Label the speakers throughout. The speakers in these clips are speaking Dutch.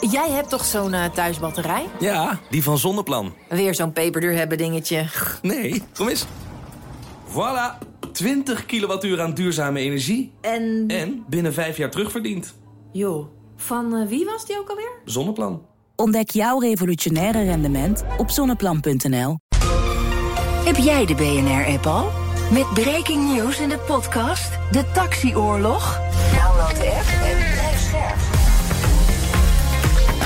Speaker 1: Jij hebt toch zo'n uh, thuisbatterij?
Speaker 2: Ja, die van Zonneplan.
Speaker 1: Weer zo'n peperduur hebben dingetje.
Speaker 2: Nee, kom eens. Voilà, 20 kilowattuur aan duurzame energie.
Speaker 1: En?
Speaker 2: En binnen vijf jaar terugverdiend.
Speaker 1: Joh, van uh, wie was die ook alweer?
Speaker 2: Zonneplan.
Speaker 3: Ontdek jouw revolutionaire rendement op zonneplan.nl.
Speaker 4: Heb jij de BNR-app al? Met breaking news in de podcast De Taxioorlog? Download de app en.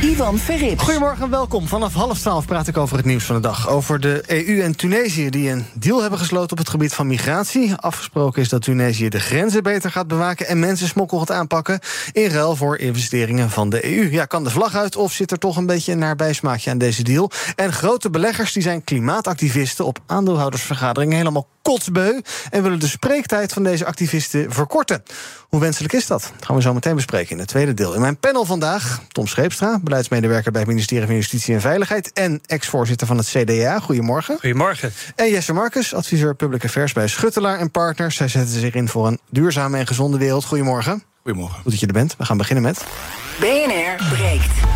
Speaker 4: Ivan Verrips.
Speaker 5: Goedemorgen, welkom. Vanaf half twaalf praat ik over het nieuws van de dag. Over de EU en Tunesië die een deal hebben gesloten op het gebied van migratie. Afgesproken is dat Tunesië de grenzen beter gaat bewaken... en mensensmokkel gaat aanpakken in ruil voor investeringen van de EU. Ja, kan de vlag uit of zit er toch een beetje een naar bijsmaakje aan deze deal? En grote beleggers die zijn klimaatactivisten... op aandeelhoudersvergaderingen helemaal kotsbeu... en willen de spreektijd van deze activisten verkorten. Hoe wenselijk is dat? Dat gaan we zo meteen bespreken in het tweede deel. In mijn panel vandaag Tom Scheepstra, beleidsmedewerker bij het ministerie van Justitie en Veiligheid en ex-voorzitter van het CDA. Goedemorgen.
Speaker 6: Goedemorgen.
Speaker 5: En Jesse Marcus, adviseur Public Affairs bij Schuttelaar en Partners. Zij zetten zich in voor een duurzame en gezonde wereld. Goedemorgen.
Speaker 6: Goedemorgen.
Speaker 5: Goed dat je er bent. We gaan beginnen met.
Speaker 4: BNR breekt.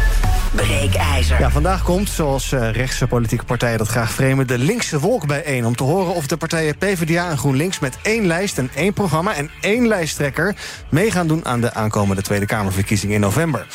Speaker 4: Breekijzer.
Speaker 5: Ja, vandaag komt, zoals uh, rechtse politieke partijen dat graag framen... de linkse wolk bijeen om te horen of de partijen PvdA en GroenLinks... met één lijst en één programma en één lijsttrekker... mee gaan doen aan de aankomende Tweede Kamerverkiezingen in november.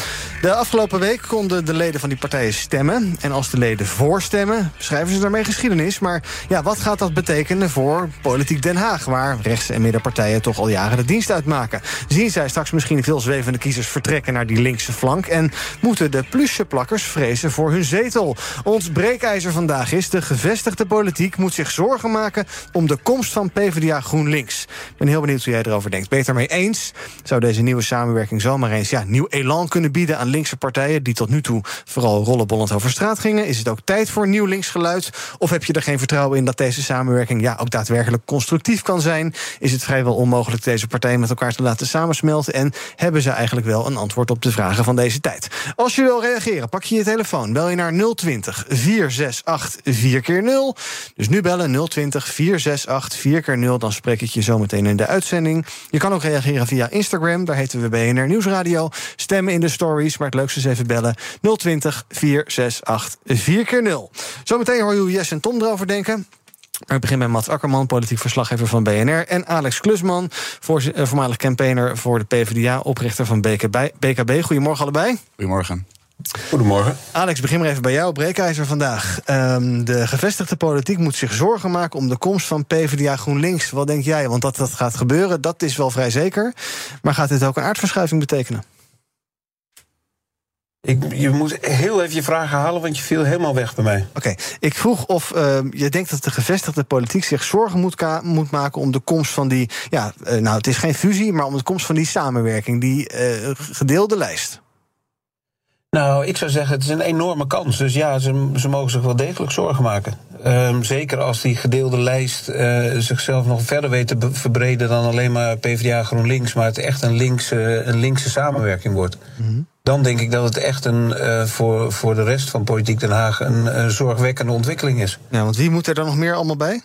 Speaker 5: De afgelopen week konden de leden van die partijen stemmen. En als de leden voorstemmen, schrijven ze daarmee geschiedenis. Maar ja, wat gaat dat betekenen voor politiek Den Haag... waar rechtse en middenpartijen toch al jaren de dienst uitmaken? Zien zij straks misschien veel zwevende kiezers vertrekken naar die linkse flank... en moeten de plusje plakkers vrezen voor hun zetel. Ons breekijzer vandaag is... de gevestigde politiek moet zich zorgen maken... om de komst van PvdA GroenLinks. Ik ben heel benieuwd hoe jij erover denkt. Beter mee eens? Zou deze nieuwe samenwerking zomaar eens ja, nieuw elan kunnen bieden... aan linkse partijen die tot nu toe vooral rollenbollend over straat gingen? Is het ook tijd voor nieuw linksgeluid? Of heb je er geen vertrouwen in dat deze samenwerking... ja, ook daadwerkelijk constructief kan zijn? Is het vrijwel onmogelijk deze partijen met elkaar te laten samensmelten? En hebben ze eigenlijk wel een antwoord op de vragen van deze tijd? Als je wil reageren Pak je je telefoon. Bel je naar 020 468 4 keer 0 Dus nu bellen 020 468 4 keer 0 Dan spreek ik je zometeen in de uitzending. Je kan ook reageren via Instagram. Daar heten we BNR Nieuwsradio. Stemmen in de stories. Maar het leukste is even bellen. 020 468 4 keer 0 Zometeen hoor je hoe Jess en Tom erover denken. Ik begin met Mats Akkerman, politiek verslaggever van BNR... en Alex Klusman, voormalig campaigner voor de PvdA... oprichter van. BKB. Goedemorgen allebei.
Speaker 6: Goedemorgen.
Speaker 7: Goedemorgen.
Speaker 5: Alex, begin maar even bij jou. Breekijzer vandaag. Um, de gevestigde politiek moet zich zorgen maken om de komst van PvdA GroenLinks. Wat denk jij? Want dat dat gaat gebeuren, dat is wel vrij zeker. Maar gaat dit ook een aardverschuiving betekenen?
Speaker 7: Ik, je moet heel even je vragen halen, want je viel helemaal weg bij mij.
Speaker 5: Oké, okay. ik vroeg of uh, je denkt dat de gevestigde politiek zich zorgen moet, moet, maken om de komst van die. Ja, uh, nou, het is geen fusie, maar om de komst van die samenwerking, die uh, gedeelde lijst.
Speaker 7: Nou, ik zou zeggen, het is een enorme kans. Dus ja, ze, ze mogen zich wel degelijk zorgen maken. Um, zeker als die gedeelde lijst uh, zichzelf nog verder weet te verbreden dan alleen maar PvdA GroenLinks, maar het echt een linkse, een linkse samenwerking wordt. Mm -hmm. Dan denk ik dat het echt een, uh, voor, voor de rest van Politiek Den Haag een, een zorgwekkende ontwikkeling is.
Speaker 5: Ja, want wie moet er dan nog meer allemaal bij?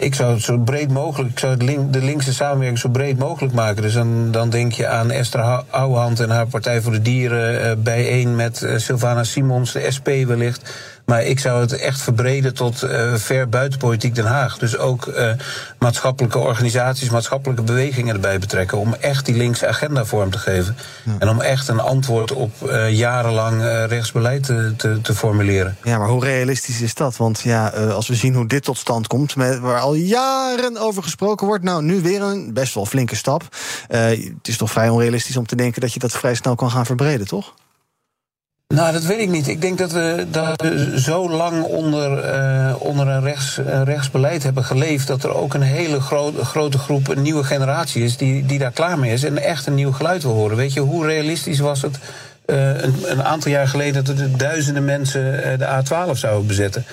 Speaker 7: Ik zou het zo breed mogelijk, ik zou het link, de linkse samenwerking zo breed mogelijk maken. Dus dan, dan denk je aan Esther Ouwehand en haar Partij voor de Dieren uh, bijeen met uh, Sylvana Simons, de SP wellicht. Maar ik zou het echt verbreden tot uh, ver buiten politiek Den Haag. Dus ook uh, maatschappelijke organisaties, maatschappelijke bewegingen erbij betrekken. Om echt die linkse agenda vorm te geven. Ja. En om echt een antwoord op uh, jarenlang rechtsbeleid te, te, te, formuleren.
Speaker 5: Ja, maar hoe realistisch is dat? Want ja, als we zien hoe dit tot stand komt, met, waar al jaren over gesproken wordt. Nou, nu weer een best wel flinke stap. het is toch vrij onrealistisch om te denken dat je dat vrij snel kan gaan verbreden, toch?
Speaker 7: Nou, dat weet ik niet. Ik denk dat we, dat we zo lang onder, uh, onder een, rechts, een rechtsbeleid hebben geleefd... dat er ook een hele gro grote groep, een nieuwe generatie is... Die, die daar klaar mee is en echt een nieuw geluid wil horen. Weet je, hoe realistisch was het uh, een, een, aantal jaar geleden... dat er duizenden mensen uh, de A12 zouden bezetten?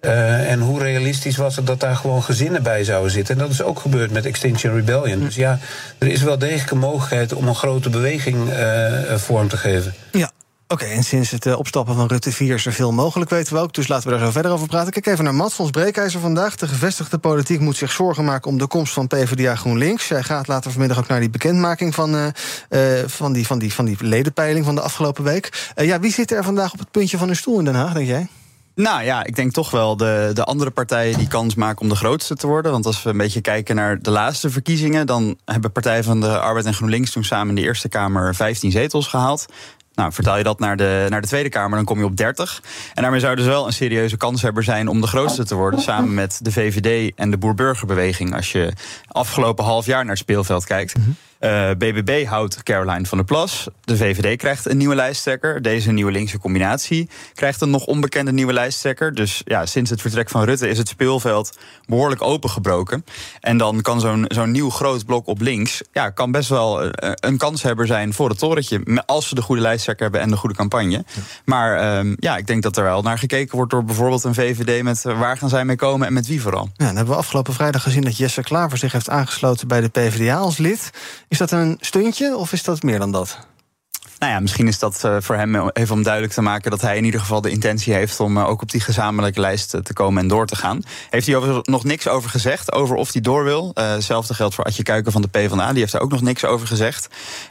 Speaker 7: En hoe realistisch was het dat daar gewoon gezinnen bij zouden zitten? En dat is ook gebeurd met Extinction Rebellion. Dus ja, er is wel degelijk een mogelijkheid om een grote beweging uh, vorm te geven.
Speaker 5: Ja, Oké, en sinds het eh, opstappen van Rutte 4 is er veel mogelijk, weten we ook. Dus laten we daar zo verder over praten. Kijk even naar Mats van Breekijzer vandaag. De gevestigde politiek moet zich zorgen maken om de komst van PvdA GroenLinks. Hij gaat later vanmiddag ook naar die bekendmaking van, uh, uh, van, die, van, die, van die ledenpeiling van de afgelopen week. ja, wie zit er vandaag op het puntje van hun stoel in Den Haag, denk jij?
Speaker 6: Nou ja, ik denk toch wel de, de andere partijen die kans maken om de grootste te worden. Want als we een beetje kijken naar de laatste verkiezingen, dan hebben partijen van de Arbeid en GroenLinks toen samen in de Eerste Kamer 15 zetels gehaald. Nou, vertaal je dat naar de, naar de Tweede Kamer, dan kom je op 30. En daarmee zou dus wel een serieuze kanshebber zijn om de grootste te worden. Samen met de VVD en de Boer-Burgerbeweging. Als je afgelopen half jaar naar het speelveld kijkt. Uh, eh, BBB houdt Caroline van der Plas. De VVD krijgt een nieuwe lijsttrekker. Deze nieuwe linkse combinatie krijgt een nog onbekende nieuwe lijsttrekker. Dus ja, sinds het vertrek van Rutte is het speelveld behoorlijk opengebroken. En dan kan zo'n zo'n nieuw groot blok op links... Ja, kan best wel uh, een kanshebber zijn voor het torentje... als ze de goede lijsttrekker hebben en de goede campagne. Maar uh, ja, ik denk dat er wel naar gekeken wordt door bijvoorbeeld een VVD... met uh, waar gaan zij mee komen en met wie vooral.
Speaker 5: Ja, dan hebben we afgelopen vrijdag gezien dat Jesse Klaver zich heeft aangesloten... bij de PvdA als lid. Is dat een stuntje of is dat meer dan dat?
Speaker 6: Nou ja, misschien is dat uh, voor hem even om duidelijk te maken dat hij in ieder geval de intentie heeft om uh, ook op die gezamenlijke lijst te komen en door te gaan. Heeft hij overigens nog niks over gezegd, over of hij door wil. Uh, hetzelfde geldt voor Adje Kuiken van de PvdA, die heeft daar ook nog niks over gezegd.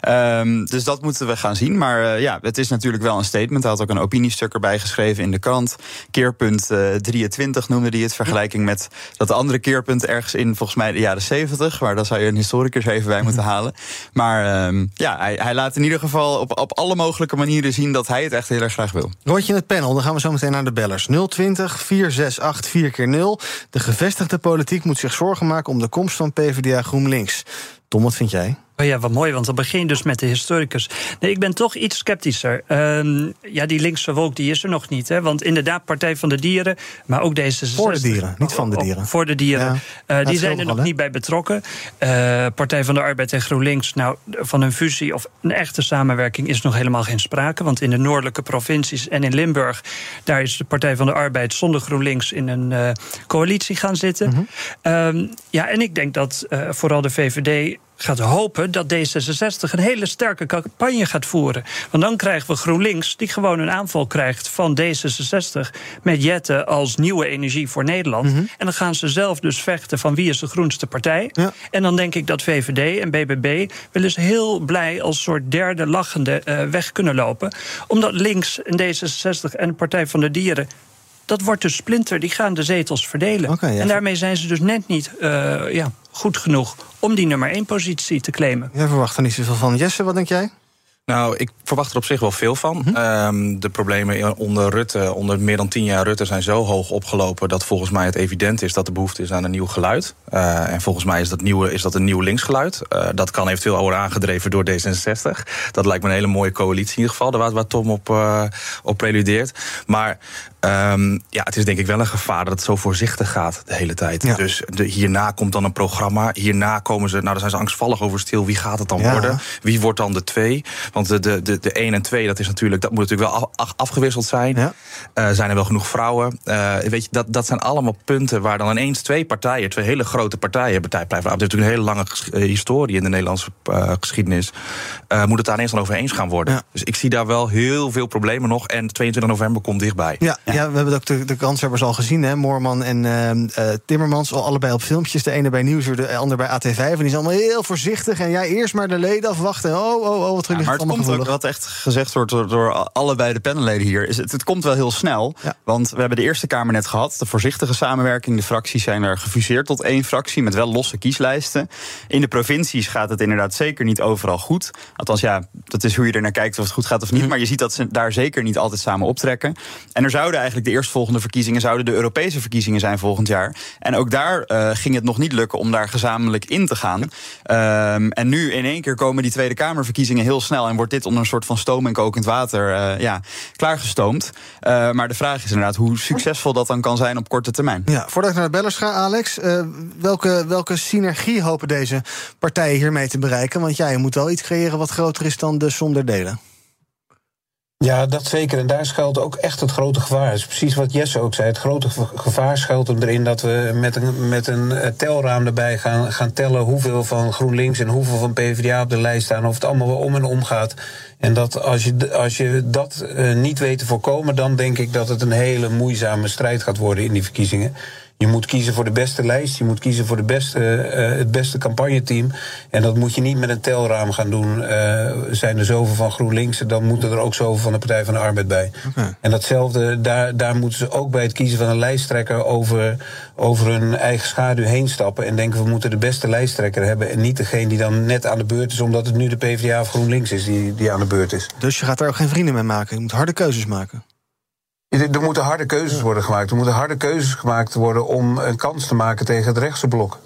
Speaker 6: Um, dus dat moeten we gaan zien. Maar ja, het is natuurlijk wel een statement. Hij had ook een opiniestuk erbij geschreven in de krant. Keerpunt 23 noemde hij het, vergelijking met dat andere keerpunt ergens in volgens mij de jaren 70. Maar daar zou je een historicus even bij moeten halen. Maar um, ja, hij, hij laat in ieder geval op op alle mogelijke manieren zien dat hij het echt heel erg graag wil.
Speaker 5: Rondje in het panel, dan gaan we zo meteen naar de bellers. 020 468 4 keer 0 De gevestigde politiek moet zich zorgen maken om de komst van PvdA GroenLinks. Tom, wat vind jij?
Speaker 8: Oh ja, wat mooi, want dan begin je dus met de historicus. Nee, ik ben toch iets sceptischer. Uh, ja, die linkse wolk die is er nog niet. Hè? Want inderdaad, Partij van de Dieren, maar ook deze...
Speaker 5: Voor de dieren, niet van de dieren.
Speaker 8: voor de dieren. Ja, uh, die zijn er nog niet bij betrokken. Uh, Partij van de Arbeid en GroenLinks, nou, van een fusie of een echte samenwerking is nog helemaal geen sprake. Want in de noordelijke provincies en in Limburg, daar is de Partij van de Arbeid zonder GroenLinks in een uh, coalitie gaan zitten. Mm -hmm. ja, en ik denk dat vooral de VVD gaat hopen dat D66 een hele sterke campagne gaat voeren. Want dan krijgen we GroenLinks, die gewoon een aanval krijgt van D66 met Jette als nieuwe energie voor Nederland. Mm -hmm. En dan gaan ze zelf dus vechten van wie is de groenste partij. Ja. En dan denk ik dat VVD en BBB wel eens heel blij als soort derde lachende uh, weg kunnen lopen. Omdat links en D66 en de Partij van de Dieren dat wordt de splinter, die gaan de zetels verdelen. Okay, ja. En daarmee zijn ze dus net niet uh, ja, goed genoeg om die nummer één positie te claimen.
Speaker 5: Jij verwacht er niet zoveel van. Jesse, wat denk jij?
Speaker 9: Nou, ik verwacht er op zich wel veel van. -hmm. um, de problemen onder Rutte, onder meer dan tien jaar Rutte, zijn zo hoog opgelopen dat volgens mij het evident is dat er behoefte is aan een nieuw geluid. Uh, en volgens mij is dat, nieuwe, is dat een nieuw linksgeluid. Uh, dat kan eventueel worden aangedreven door D66. Dat lijkt me een hele mooie coalitie in ieder geval, waar, waar Tom op, uh, op preludeert. Maar Um, ja, het is denk ik wel een gevaar dat het zo voorzichtig gaat de hele tijd. Ja. Dus de, hierna komt dan een programma. Hierna komen ze, nou, dan zijn ze angstvallig over stil. Wie gaat het dan ja. worden? Wie wordt dan de twee? Want de, de, de, de 1 en 2, dat, is natuurlijk, dat moet natuurlijk wel af, afgewisseld zijn. Ja. Uh, zijn er wel genoeg vrouwen? Uh, weet je, dat, dat zijn allemaal punten waar dan ineens twee partijen, twee hele grote partijen, Partij Blijf heeft natuurlijk een hele lange uh, historie in de Nederlandse geschiedenis. moet het daar ineens dan over eens gaan worden? Dus ik zie daar wel heel veel problemen nog. En 22 november komt dichtbij.
Speaker 5: Ja. Ja, we hebben ook de, de kanshebbers al gezien, hè? Moorman en uh, Timmermans, al allebei op filmpjes. De ene bij Nieuwsuur, de ander bij AT5. En die zijn allemaal heel voorzichtig. En ja, eerst maar de leden afwachten. Oh, oh, oh, wat ja,
Speaker 6: Maar het komt gevoelig. ook, wat echt gezegd wordt door, door allebei de panelleden hier... is het, het komt wel heel snel. Ja. Want we hebben de Eerste Kamer net gehad. De voorzichtige samenwerking. De fracties zijn er gefuseerd tot één fractie... met wel losse kieslijsten. In de provincies gaat het inderdaad zeker niet overal goed. Althans, ja, dat is hoe je er naar kijkt of het goed gaat of niet. Mm. Maar je ziet dat ze daar zeker niet altijd samen optrekken. En er zouden eigenlijk de eerstvolgende verkiezingen zouden de Europese verkiezingen zijn volgend jaar. En ook daar uh, ging het nog niet lukken om daar gezamenlijk in te gaan. Um, en nu in één keer komen die Tweede Kamerverkiezingen heel snel en wordt dit onder een soort van stoom en kokend water uh, ja, klaargestoomd. Uh, maar de vraag is inderdaad hoe succesvol dat dan kan zijn op korte termijn.
Speaker 5: Ja, voordat ik naar de bellers ga, Alex, welke, welke synergie hopen deze partijen hiermee te bereiken? Want ja, je moet wel iets creëren wat groter is dan de som der delen.
Speaker 7: Ja, dat zeker. En daar schuilt ook echt het grote gevaar. Dat is precies wat Jesse ook zei. Het grote gevaar schuilt erin dat we met een, met een eh, telraam erbij gaan, gaan tellen hoeveel van GroenLinks en hoeveel van PvdA op de lijst staan. Of het allemaal wel om en om gaat. En dat als je, als je dat uh, niet weet te voorkomen, dan denk ik dat het een hele moeizame strijd gaat worden in die verkiezingen. Je moet kiezen voor de beste lijst. Je moet kiezen voor de beste, uh, het beste campagneteam. En dat moet je niet met een telraam gaan doen. Uh, zijn er zoveel van GroenLinks, dan moeten er ook zoveel van de Partij van de Arbeid bij. Okay. En datzelfde, daar, daar moeten ze ook bij het kiezen van een lijsttrekker over, over hun eigen schaduw heen stappen. En denken we moeten de beste lijsttrekker hebben. En niet degene die dan net aan de beurt is, omdat het nu de PvdA of GroenLinks is die, die aan de beurt is.
Speaker 5: Dus je gaat daar ook geen vrienden mee maken. Je moet harde keuzes maken.
Speaker 7: Er moeten harde keuzes worden gemaakt. Er moeten harde keuzes gemaakt worden om een kans te maken tegen het rechtse blok.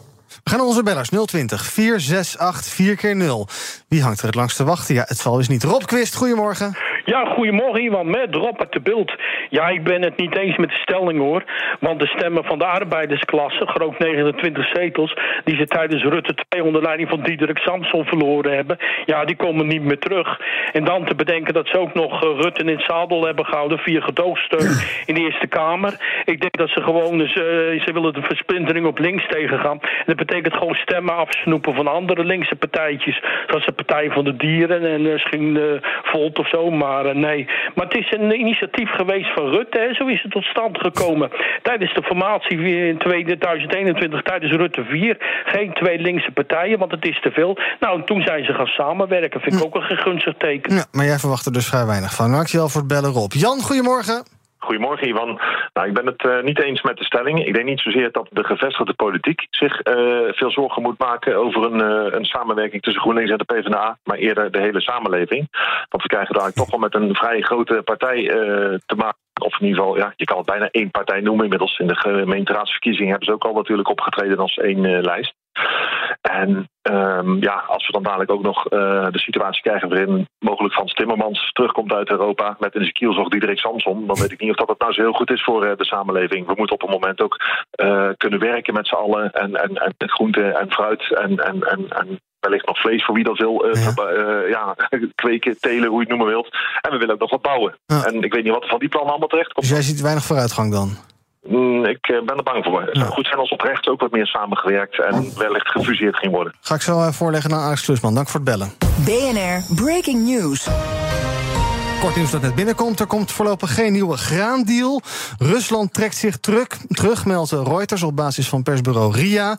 Speaker 5: We gaan onze bellers 020 468 4 keer 0 Wie hangt er het langst te wachten? Ja, het zal dus niet. Rob Quist, goedemorgen.
Speaker 10: Ja, goedemorgen Iwan, met Rob uit de beeld. Ja, ik ben het niet eens met de stelling hoor. Want de stemmen van de arbeidersklasse, groot 29 zetels... die ze tijdens Rutte 2 onder leiding van Diederik Samson verloren hebben... ja, die komen niet meer terug. En dan te bedenken dat ze ook nog uh, Rutte in het zadel hebben gehouden... via gedoogsteun in de Eerste Kamer. Ik denk dat ze gewoon, dus, uh, ze willen de versplintering op links tegengaan. En dat betekent gewoon stemmen afsnoepen van andere linkse partijtjes. Zoals de Partij van de Dieren en misschien uh, Volt of zo, maar maar nee. Maar het is een initiatief geweest van Rutte. Hè. Zo is het tot stand gekomen. Tijdens de formatie in 2021, tijdens Rutte 4. Geen twee linkse partijen, want het is te veel. Nou, toen zijn ze gaan samenwerken. Vind ik hm. ook een gunstig teken.
Speaker 5: Ja, maar jij verwacht er dus vrij weinig van. Dankjewel voor het bellen, Rob. Jan, goedemorgen.
Speaker 11: Goedemorgen, Ivan. Nou, ik ben het uh, niet eens met de stelling. Ik denk niet zozeer dat de gevestigde politiek zich uh, veel zorgen moet maken over een, uh, een, samenwerking tussen GroenLinks en de PvdA, maar eerder de hele samenleving. Want we krijgen daar toch wel met een vrij grote partij te maken. Of in ieder geval, ja, je kan het bijna één partij noemen. Inmiddels in de gemeenteraadsverkiezingen hebben ze ook al natuurlijk opgetreden als één lijst. En um, ja, als we dan dadelijk ook nog uh, de situatie krijgen waarin mogelijk Frans Timmermans terugkomt uit Europa met in zijn kielzog Diederik Samson, dan weet ik niet of dat het nou zo heel goed is voor uh, de samenleving. We moeten op een moment ook uh, kunnen werken met z'n allen en, en, en groente en fruit en, en, en, en wellicht nog vlees voor wie dat wil uh, ja. Uh, ja. kweken, telen, hoe je het noemen wilt. En we willen ook nog wat bouwen. Ja. En ik weet niet wat er van die plannen allemaal terecht komt.
Speaker 5: Dus jij ziet weinig vooruitgang dan?
Speaker 11: Mm, ik eh, ben er bang voor. Het zou goed zijn als op rechts ook wat meer samengewerkt en wellicht gefuseerd ging worden.
Speaker 5: Ga ik zo voorleggen naar Alex Klusman. Dank voor het bellen.
Speaker 4: BNR Breaking News.
Speaker 5: Kort nieuws dat net binnenkomt. Er komt voorlopig geen nieuwe graandeal. Rusland trekt zich terug, terug meldt Reuters op basis van persbureau RIA.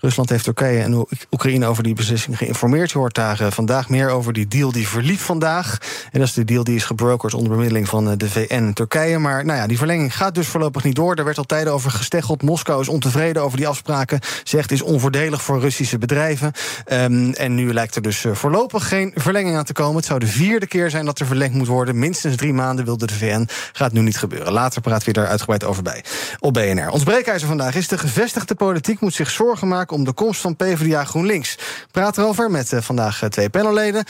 Speaker 5: Rusland heeft Turkije en Oekraïne over die beslissing geïnformeerd. Je hoort daar eh, vandaag meer over die deal die verliep vandaag. En dat is de deal die is gebrokerd onder bemiddeling van eh, de VN en Turkije. Maar nou ja, die verlenging gaat dus voorlopig niet door. Er werd al tijden over gesteggeld. Moskou is ontevreden over die afspraken. Zegt is onvoordelig voor Russische bedrijven. Um, en nu lijkt er dus eh, voorlopig geen verlenging aan te komen. Het zou de vierde keer zijn dat er verlengd moet worden. Minstens drie maanden wilde de VN. Gaat nu niet gebeuren. Later praten we daar uitgebreid over bij. Op BNR. Ons breekijzer vandaag is de gevestigde politiek moet zich zorgen maken om de komst van PvdA GroenLinks. Praat erover met uh, vandaag uh, twee panelleden.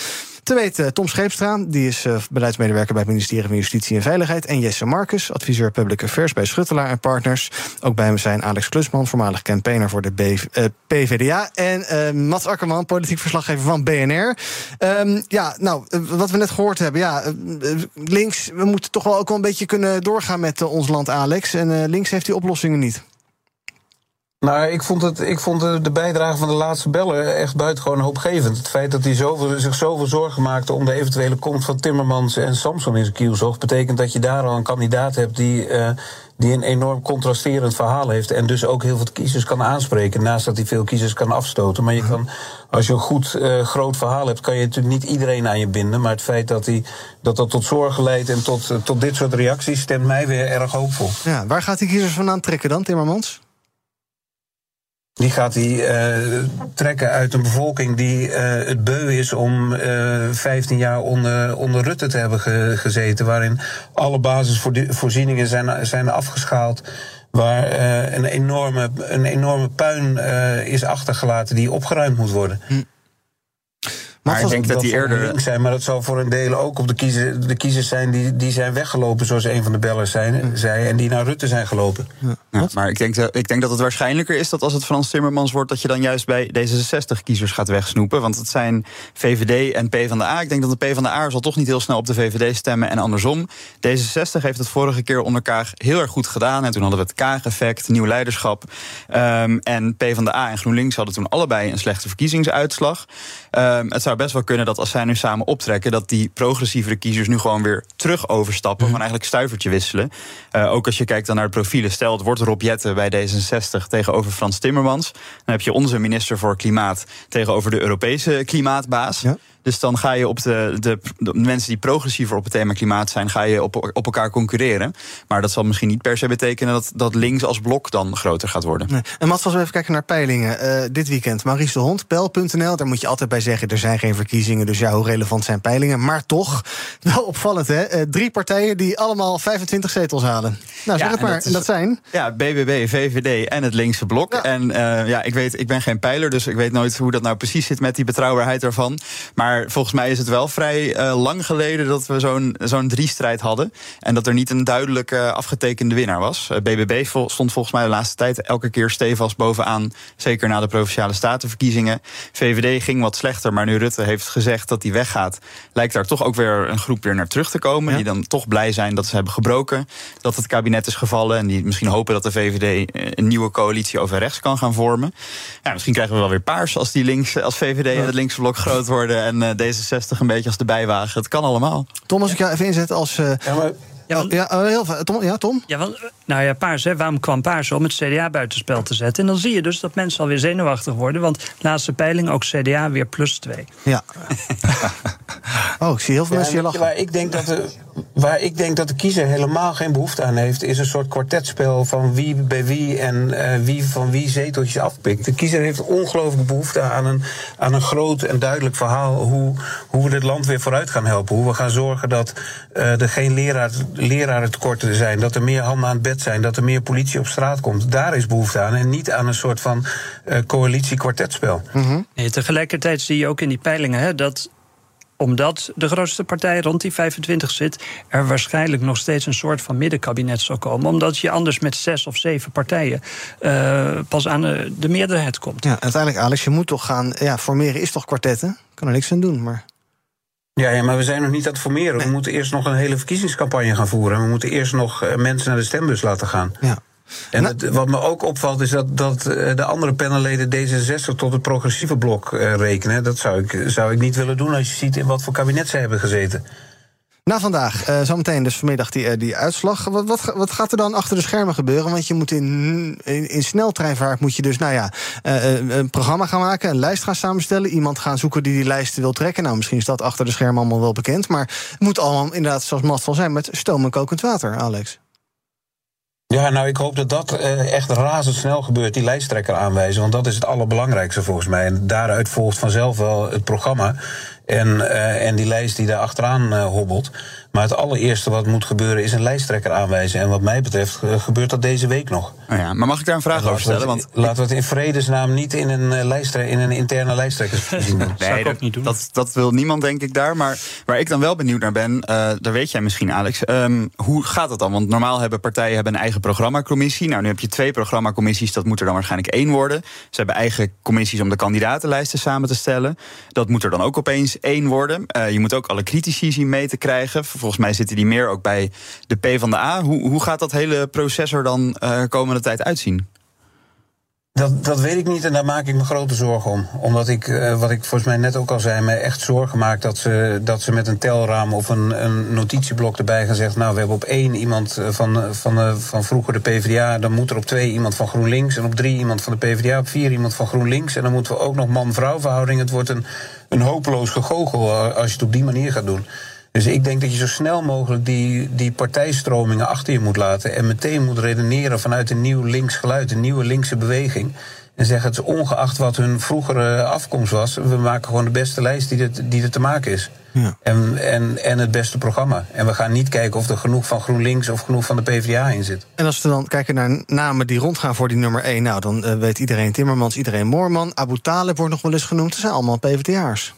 Speaker 5: Te weten Tom Scheepstra, die is uh, beleidsmedewerker bij het ministerie van Justitie en Veiligheid. En Jesse Marcus, adviseur Public Affairs bij Schuttelaar en Partners. Ook bij hem zijn Alex Klusman, voormalig campaigner voor de B PvdA. En Mats Akkerman, politiek verslaggever van BNR. Um, ja, nou, wat we net gehoord hebben. Ja, links, we moeten toch wel ook wel een beetje kunnen doorgaan met ons land, Alex. En links heeft die oplossingen niet.
Speaker 7: Nou, ik vond, het, ik vond de bijdrage van de laatste beller echt buitengewoon hoopgevend. Het feit dat hij zoveel, zich zoveel zorgen maakte om de eventuele komst van Timmermans en Samson in zijn kielzog, betekent dat je daar al een kandidaat hebt die, uh, die een enorm contrasterend verhaal heeft. En dus ook heel veel kiezers kan aanspreken. Naast dat hij veel kiezers kan afstoten. Maar je kan, als je een goed uh, groot verhaal hebt, kan je natuurlijk niet iedereen aan je binden. Maar het feit dat hij, dat, dat tot zorgen leidt en tot, tot dit soort reacties stemt mij weer erg hoopvol.
Speaker 5: Ja, waar gaat die kiezers van aantrekken dan, Timmermans?
Speaker 7: Die gaat hij uh, trekken uit een bevolking die uh, het beu is om uh, eh, 15 jaar onder, onder Rutte te hebben ge, gezeten. Waarin alle basisvoorzieningen zijn, zijn afgeschaald. Waar een, enorme, een enorme puin is achtergelaten die opgeruimd moet worden. Hm. Maar ik denk dat die eerder. Zijn, maar dat zal voor een deel ook op de, kiezer, de kiezers zijn die, die zijn weggelopen, zoals een van de bellers zijn, zei, en die naar Rutte zijn gelopen.
Speaker 6: Ja. Ja, maar ik denk, ik denk dat het waarschijnlijker is dat als het Frans Timmermans wordt, dat je dan juist bij D66-kiezers gaat wegsnoepen. Want het zijn VVD en PvdA. Ik denk dat de PvdA zal toch niet heel snel op de VVD stemmen en andersom. D66 heeft het vorige keer onder Kaag heel erg goed gedaan. En toen hadden we het Kaag-effect, nieuw leiderschap. Um, en PvdA en GroenLinks hadden toen allebei een slechte verkiezingsuitslag. Um, het zou best wel kunnen dat als zij nu samen optrekken, dat die progressievere kiezers nu gewoon weer terug overstappen. Mm. Van eigenlijk stuivertje wisselen. Uh, ook als je kijkt dan naar de profielen. Stel, het wordt Rob Jetten bij D66 tegenover Frans Timmermans. Dan heb je onze minister voor Klimaat tegenover de Europese klimaatbaas. Ja. Dus dan ga je op de, de, de, mensen die progressiever op het thema klimaat zijn, ga je op, op elkaar concurreren. Maar dat zal misschien niet per se betekenen dat, dat links als blok dan groter gaat worden.
Speaker 5: Nee. En Mats, als we even kijken naar peilingen. Uh, dit weekend, Maurice de Hond. Daar moet je altijd bij zeggen, er zijn geen verkiezingen. Dus ja, hoe relevant zijn peilingen? Maar toch, wel opvallend hè. Uh, drie partijen die allemaal 25 zetels halen. Nou, zeg ja, het maar. Dat, is, dat, zijn?
Speaker 6: Ja, BBB, VVD en het linkse blok. Ja. En uh, ja, ik weet, ik ben geen peiler, dus ik weet nooit hoe dat nou precies zit met die betrouwbaarheid ervan. Maar volgens mij is het wel vrij uh, lang geleden dat we zo'n zo'n drie-strijd hadden. En dat er niet een duidelijk uh, afgetekende winnaar was. Uh, BBB stond volgens mij de laatste tijd elke keer stevast bovenaan. Zeker na de provinciale statenverkiezingen. VVD ging wat slechter, maar nu Rutte heeft gezegd dat hij weggaat. Lijkt daar toch ook weer een groep weer naar terug te komen. Ja. Die dan toch blij zijn dat ze hebben gebroken. Dat het kabinet is gevallen. En die misschien hopen dat de VVD een nieuwe coalitie over rechts kan gaan vormen. Ja, misschien krijgen we wel weer paars als die links, als VVD en het linkse blok groot worden. En D66 een beetje als de bijwagen. Het kan allemaal.
Speaker 5: Tom, als ik jou even inzet als... Uh, ja, maar... Ja, want, ja, heel, Tom, ja, Tom?
Speaker 8: Ja, want, nou ja, Paars, hè, waarom kwam Paars om het CDA buitenspel te zetten? En dan zie je dus dat mensen alweer zenuwachtig worden. Want laatste peiling ook CDA weer plus 2.
Speaker 5: Ja. oh, ik zie heel veel ja, mensen hier lachen.
Speaker 7: Waar ik, denk dat de, waar ik denk dat de kiezer helemaal geen behoefte aan heeft... is een soort kwartetspel van wie bij wie en uh, wie van wie zeteltjes afpikt. De kiezer heeft ongelooflijk behoefte aan een, aan een groot en duidelijk verhaal... Hoe, hoe we dit land weer vooruit gaan helpen. Hoe we gaan zorgen dat uh, er geen leraar, leraren tekorten zijn... dat er meer handen aan het bed zijn, dat er meer politie op straat komt. Daar is behoefte aan en niet aan een soort van uh, coalitie-kwartetspel.
Speaker 8: Mm -hmm. nee, tegelijkertijd zie je ook in die peilingen hè, dat omdat de grootste partij rond die 25 zit, er waarschijnlijk nog steeds een soort van middenkabinet zal komen. Omdat je anders met zes of zeven partijen uh, pas aan de, de, meerderheid komt.
Speaker 5: Ja, uiteindelijk, Alex, je moet toch gaan. Ja, formeren is toch kwartetten? Kan er niks aan doen, maar.
Speaker 7: Ja, ja, maar we zijn nog niet aan het formeren. We moeten eerst nog een hele verkiezingscampagne gaan voeren. We moeten eerst nog uh, mensen naar de stembus laten gaan.
Speaker 5: Ja.
Speaker 7: En nou, het, wat me ook opvalt is dat, dat de andere panelleden D66 tot het progressieve blok uh, rekenen. Dat zou ik, zou ik niet willen doen als je ziet in wat voor kabinet zij hebben gezeten.
Speaker 5: Na vandaag, uh, zometeen dus vanmiddag die, uh, die uitslag. Wat, wat, wat, gaat er dan achter de schermen gebeuren? Want je moet in, in, in sneltreinvaart moet je dus, nou ja, uh, een programma gaan maken, een lijst gaan samenstellen, iemand gaan zoeken die die lijst wil trekken. Nou, misschien is dat achter de schermen allemaal wel bekend, maar het moet allemaal inderdaad, zoals Matt al zijn, met stoom en kokend water, Alex.
Speaker 7: Ja, nou, ik hoop dat dat uh, echt razendsnel gebeurt, die lijsttrekker aanwijzen. Want dat is het allerbelangrijkste volgens mij. En daaruit volgt vanzelf wel het programma. En, uh, en die lijst die daar achteraan uh, hobbelt. Maar het allereerste wat moet gebeuren is een lijsttrekker aanwijzen. En wat mij betreft gebeurt dat deze week nog.
Speaker 6: Oh ja, maar mag ik daar een vraag over stellen? Want...
Speaker 7: Laten we het in vredesnaam niet in een, lijstre in een interne lijsttrekkersverkiezing doen.
Speaker 6: nee, dat, niet doen. Dat, dat, wil niemand, denk ik, daar. Maar waar ik dan wel benieuwd naar ben, uh, daar weet jij misschien, Alex. Um, hoe gaat dat dan? Want normaal hebben partijen hebben een eigen programmacommissie. Nou, nu heb je twee programmacommissies, dat moet er dan waarschijnlijk één worden. Ze hebben eigen commissies om de kandidatenlijsten samen te stellen. Dat moet er dan ook opeens één worden. Uh, je moet ook alle critici zien mee te krijgen. Volgens mij zitten die meer ook bij de P van de A. Hoe, hoe gaat dat hele proces er dan uh, komende tijd uitzien?
Speaker 7: Dat, dat weet ik niet en daar maak ik me grote zorgen om. Omdat ik, uh, wat ik volgens mij net ook al zei, me echt zorgen maak dat ze, dat ze met een telraam of een, een notitieblok erbij gaan zeggen: Nou, we hebben op één iemand van, van, van vroeger de PvdA, dan moet er op twee iemand van GroenLinks en op drie iemand van de PvdA, op vier iemand van GroenLinks en dan moeten we ook nog man-vrouw verhouding. Het wordt een, een hopeloos gegogel als je het op die manier gaat doen. Dus ik denk dat je zo snel mogelijk die, die partijstromingen achter je moet laten. En meteen moet redeneren vanuit een nieuw links geluid, een nieuwe linkse beweging. En zeggen het ongeacht wat hun vroegere afkomst was, we maken gewoon de beste lijst die er, die er te maken is. Ja. En, en, en het beste programma. En we gaan niet kijken of er genoeg van GroenLinks of genoeg van de PvdA in zit.
Speaker 5: En als we dan kijken naar namen die rondgaan voor die nummer 1, nou dan uh, weet iedereen Timmermans, iedereen Moorman. Abu Talib wordt nog wel eens genoemd. Dat zijn allemaal PvdA'ers.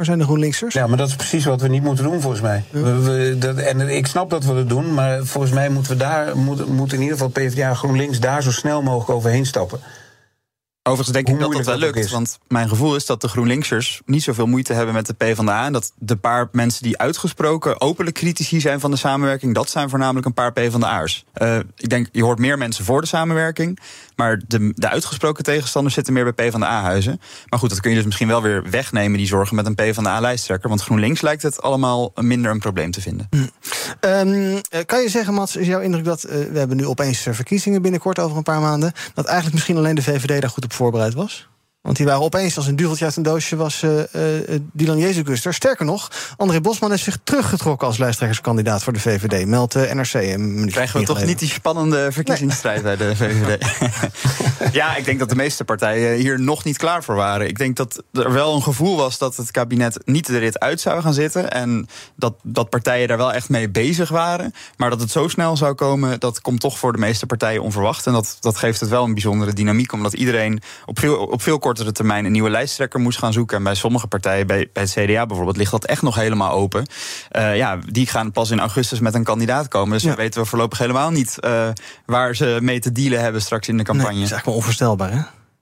Speaker 5: Waar zijn de GroenLinksers?
Speaker 7: Ja, maar dat is precies wat we niet moeten doen, volgens mij. We, we, dat, en ik snap dat we dat doen, maar volgens mij moeten we daar, moet, moet in ieder geval PvdA GroenLinks daar zo snel mogelijk overheen stappen.
Speaker 6: Overigens denk ik dat dat wel lukt. Want mijn gevoel is dat de GroenLinksers niet zoveel moeite hebben met de PvdA. En dat de paar mensen die uitgesproken openlijk critici zijn van de samenwerking, dat zijn voornamelijk een paar PvdA'ers. Uh, ik denk, je hoort meer mensen voor de samenwerking. Maar de, de uitgesproken tegenstanders zitten meer bij PvdA-huizen. Maar goed, dat kun je dus misschien wel weer wegnemen, die zorgen met een PvdA-lijsttrekker. Want GroenLinks lijkt het allemaal minder een probleem te vinden.
Speaker 5: Hm. Um, kan je zeggen, Mats, is jouw indruk dat uh, we hebben nu opeens verkiezingen binnenkort over een paar maanden, dat eigenlijk misschien alleen de VVD daar goed op voorbereid was? Want die waren opeens als een duveltje uit een doosje was uh, uh, Dylan Jezuguster. Sterker nog, André Bosman heeft zich teruggetrokken als lijsttrekkerskandidaat voor de VVD. Meldt de NRC. Een
Speaker 6: Krijgen we toch niet die spannende verkiezingsstrijd nee. bij de VVD? ja, ik denk dat de meeste partijen hier nog niet klaar voor waren. Ik denk dat er wel een gevoel was dat het kabinet niet de rit uit zou gaan zitten. En dat, dat partijen daar wel echt mee bezig waren. Maar dat het zo snel zou komen, dat komt toch voor de meeste partijen onverwacht. En dat, dat geeft het wel een bijzondere dynamiek, omdat iedereen op veel, op veel kortere termijn een nieuwe lijsttrekker moest gaan zoeken. En bij sommige partijen, bij, bij het CDA bijvoorbeeld, ligt dat echt nog helemaal open. Uh, ja, die gaan pas in augustus met een kandidaat komen. Dus ja. dan weten we voorlopig helemaal niet uh, waar ze mee te dealen hebben straks in de campagne.
Speaker 5: Nee, dat is eigenlijk wel onvoorstelbaar, hè?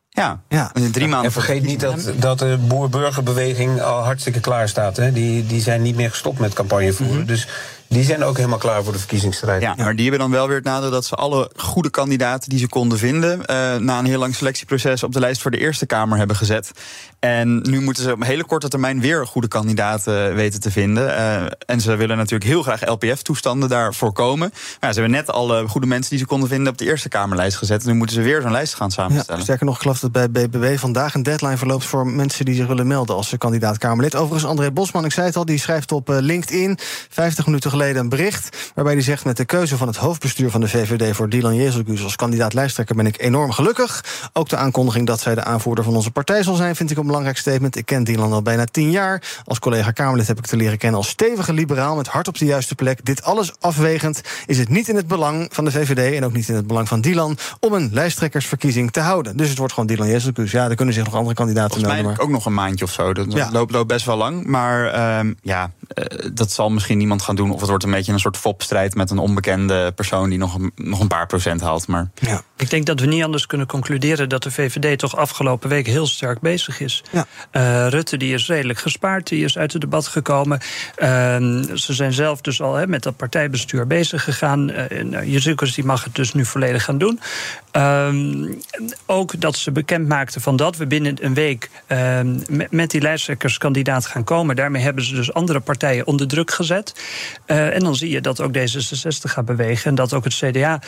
Speaker 6: Ja,
Speaker 5: ja.
Speaker 6: in drie maanden.
Speaker 7: En vergeet niet dat, dat de boer-burgerbeweging al hartstikke klaar staat. Hè? Die, die zijn niet meer gestopt met campagne voeren. Mm -hmm. Dus die zijn ook helemaal klaar voor de verkiezingsstrijd.
Speaker 6: Ja, maar die hebben dan wel weer het nadeel dat ze alle goede kandidaten die ze konden vinden, uh, na een heel lang selectieproces op de lijst voor de Eerste Kamer hebben gezet. En nu moeten ze op een hele korte termijn weer goede kandidaten weten te vinden. Uh, en ze willen natuurlijk heel graag LPF-toestanden daar voorkomen. Maar ja, ze hebben net alle goede mensen die ze konden vinden op de Eerste Kamerlijst gezet. En nu moeten ze weer zo'n lijst gaan samenstellen.
Speaker 5: Ja, sterker nog, ik geloof dat bij BBB vandaag een deadline verloopt voor mensen die zich willen melden als kandidaat Kamerlid. Overigens, André Bosman, ik zei het al, die schrijft op LinkedIn 50 minuten geleden een bericht. Waarbij hij zegt: Met de keuze van het hoofdbestuur van de VVD voor Dylan Jezelgus als kandidaat lijsttrekker ben ik enorm gelukkig. Ook de aankondiging dat zij de aanvoerder van onze partij zal zijn, vind ik een belangrijk statement. Ik ken Dylan al bijna tien jaar. Als collega Kamerlid heb ik te leren kennen als stevige liberaal met hart op de juiste plek. Dit alles afwegend is het niet in het belang van de VVD en ook niet in het belang van Dylan om een lijsttrekkersverkiezing te houden. Dus het wordt gewoon Dylan Jezelgus. Ja, er kunnen zich nog andere kandidaten
Speaker 6: melden. Maar... ook nog een maandje of zo. Dat ja. loopt, loopt best wel lang. Maar uh, ja, uh, dat zal misschien niemand gaan doen. Of het wordt een beetje een soort fopstrijd met een onbekende persoon die nog een, nog een paar procent haalt. Maar...
Speaker 8: Ja. Ik denk dat we niet anders kunnen concluderen dat de VVD toch afgelopen week heel sterk bezig is. Ja. Uh, Rutte die is redelijk gespaard, die is uit het debat gekomen. Uh, ze zijn zelf dus al he, met dat partijbestuur bezig gegaan. Uh, Jezus die mag het dus nu volledig gaan doen. ook dat ze bekend maakten van dat we binnen een week met, met die lijsttrekkerskandidaat gaan komen. Daarmee hebben ze dus andere partijen onder druk gezet. En dan zie je dat ook D66 gaat bewegen en dat ook het CDA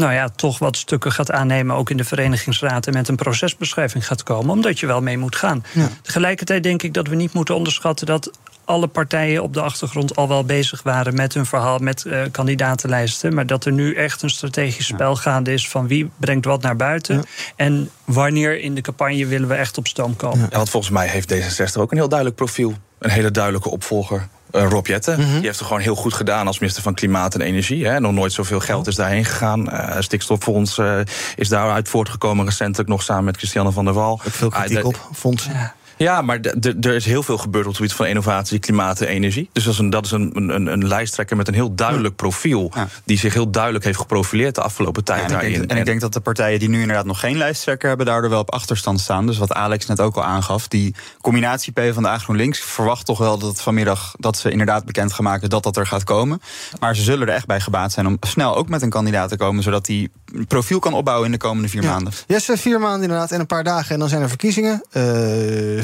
Speaker 8: nou ja, toch wat stukken gaat aannemen, ook in de verenigingsraad en met een procesbeschrijving gaat komen, omdat je wel mee moet gaan. Ja. Tegelijkertijd denk ik dat we niet moeten onderschatten dat alle partijen op de achtergrond al wel bezig waren met hun verhaal, met uh, kandidatenlijsten. Maar dat er nu echt een strategisch spel gaande is van wie brengt wat naar buiten. Ja. En wanneer in de campagne willen we echt op stoom komen.
Speaker 9: Ja, want volgens mij heeft D66 ook een heel duidelijk profiel. Een hele duidelijke opvolger. Uh, Rob Jetten. Mm -hmm. Die heeft het gewoon heel goed gedaan als minister van Klimaat en Energie. Hè. Nog nooit zoveel geld is daarheen gegaan. Uh, stikstoffonds uh, is daaruit voortgekomen recentelijk nog samen met Christiane van der Wal.
Speaker 5: Ook veel kritiek op fondsen.
Speaker 9: Ja. Ja, maar er is heel veel gebeurd op het gebied van innovatie, klimaat en energie. Dus dat is een, dat is een, een, een lijsttrekker met een heel duidelijk profiel. Ja. Die zich heel duidelijk heeft geprofileerd de afgelopen tijd.
Speaker 6: Ja, en, ik denk, en ik denk dat de partijen die nu inderdaad nog geen lijsttrekker hebben, daardoor wel op achterstand staan. Dus wat Alex net ook al aangaf, die combinatie P van de GroenLinks verwacht toch wel dat vanmiddag dat ze inderdaad bekend gaan maken dat dat er gaat komen. Maar ze zullen er echt bij gebaat zijn om snel ook met een kandidaat te komen, zodat die profiel kan opbouwen in de komende vier
Speaker 5: ja.
Speaker 6: maanden.
Speaker 5: Yes, vier maanden inderdaad en een paar dagen en dan zijn er verkiezingen. Uh,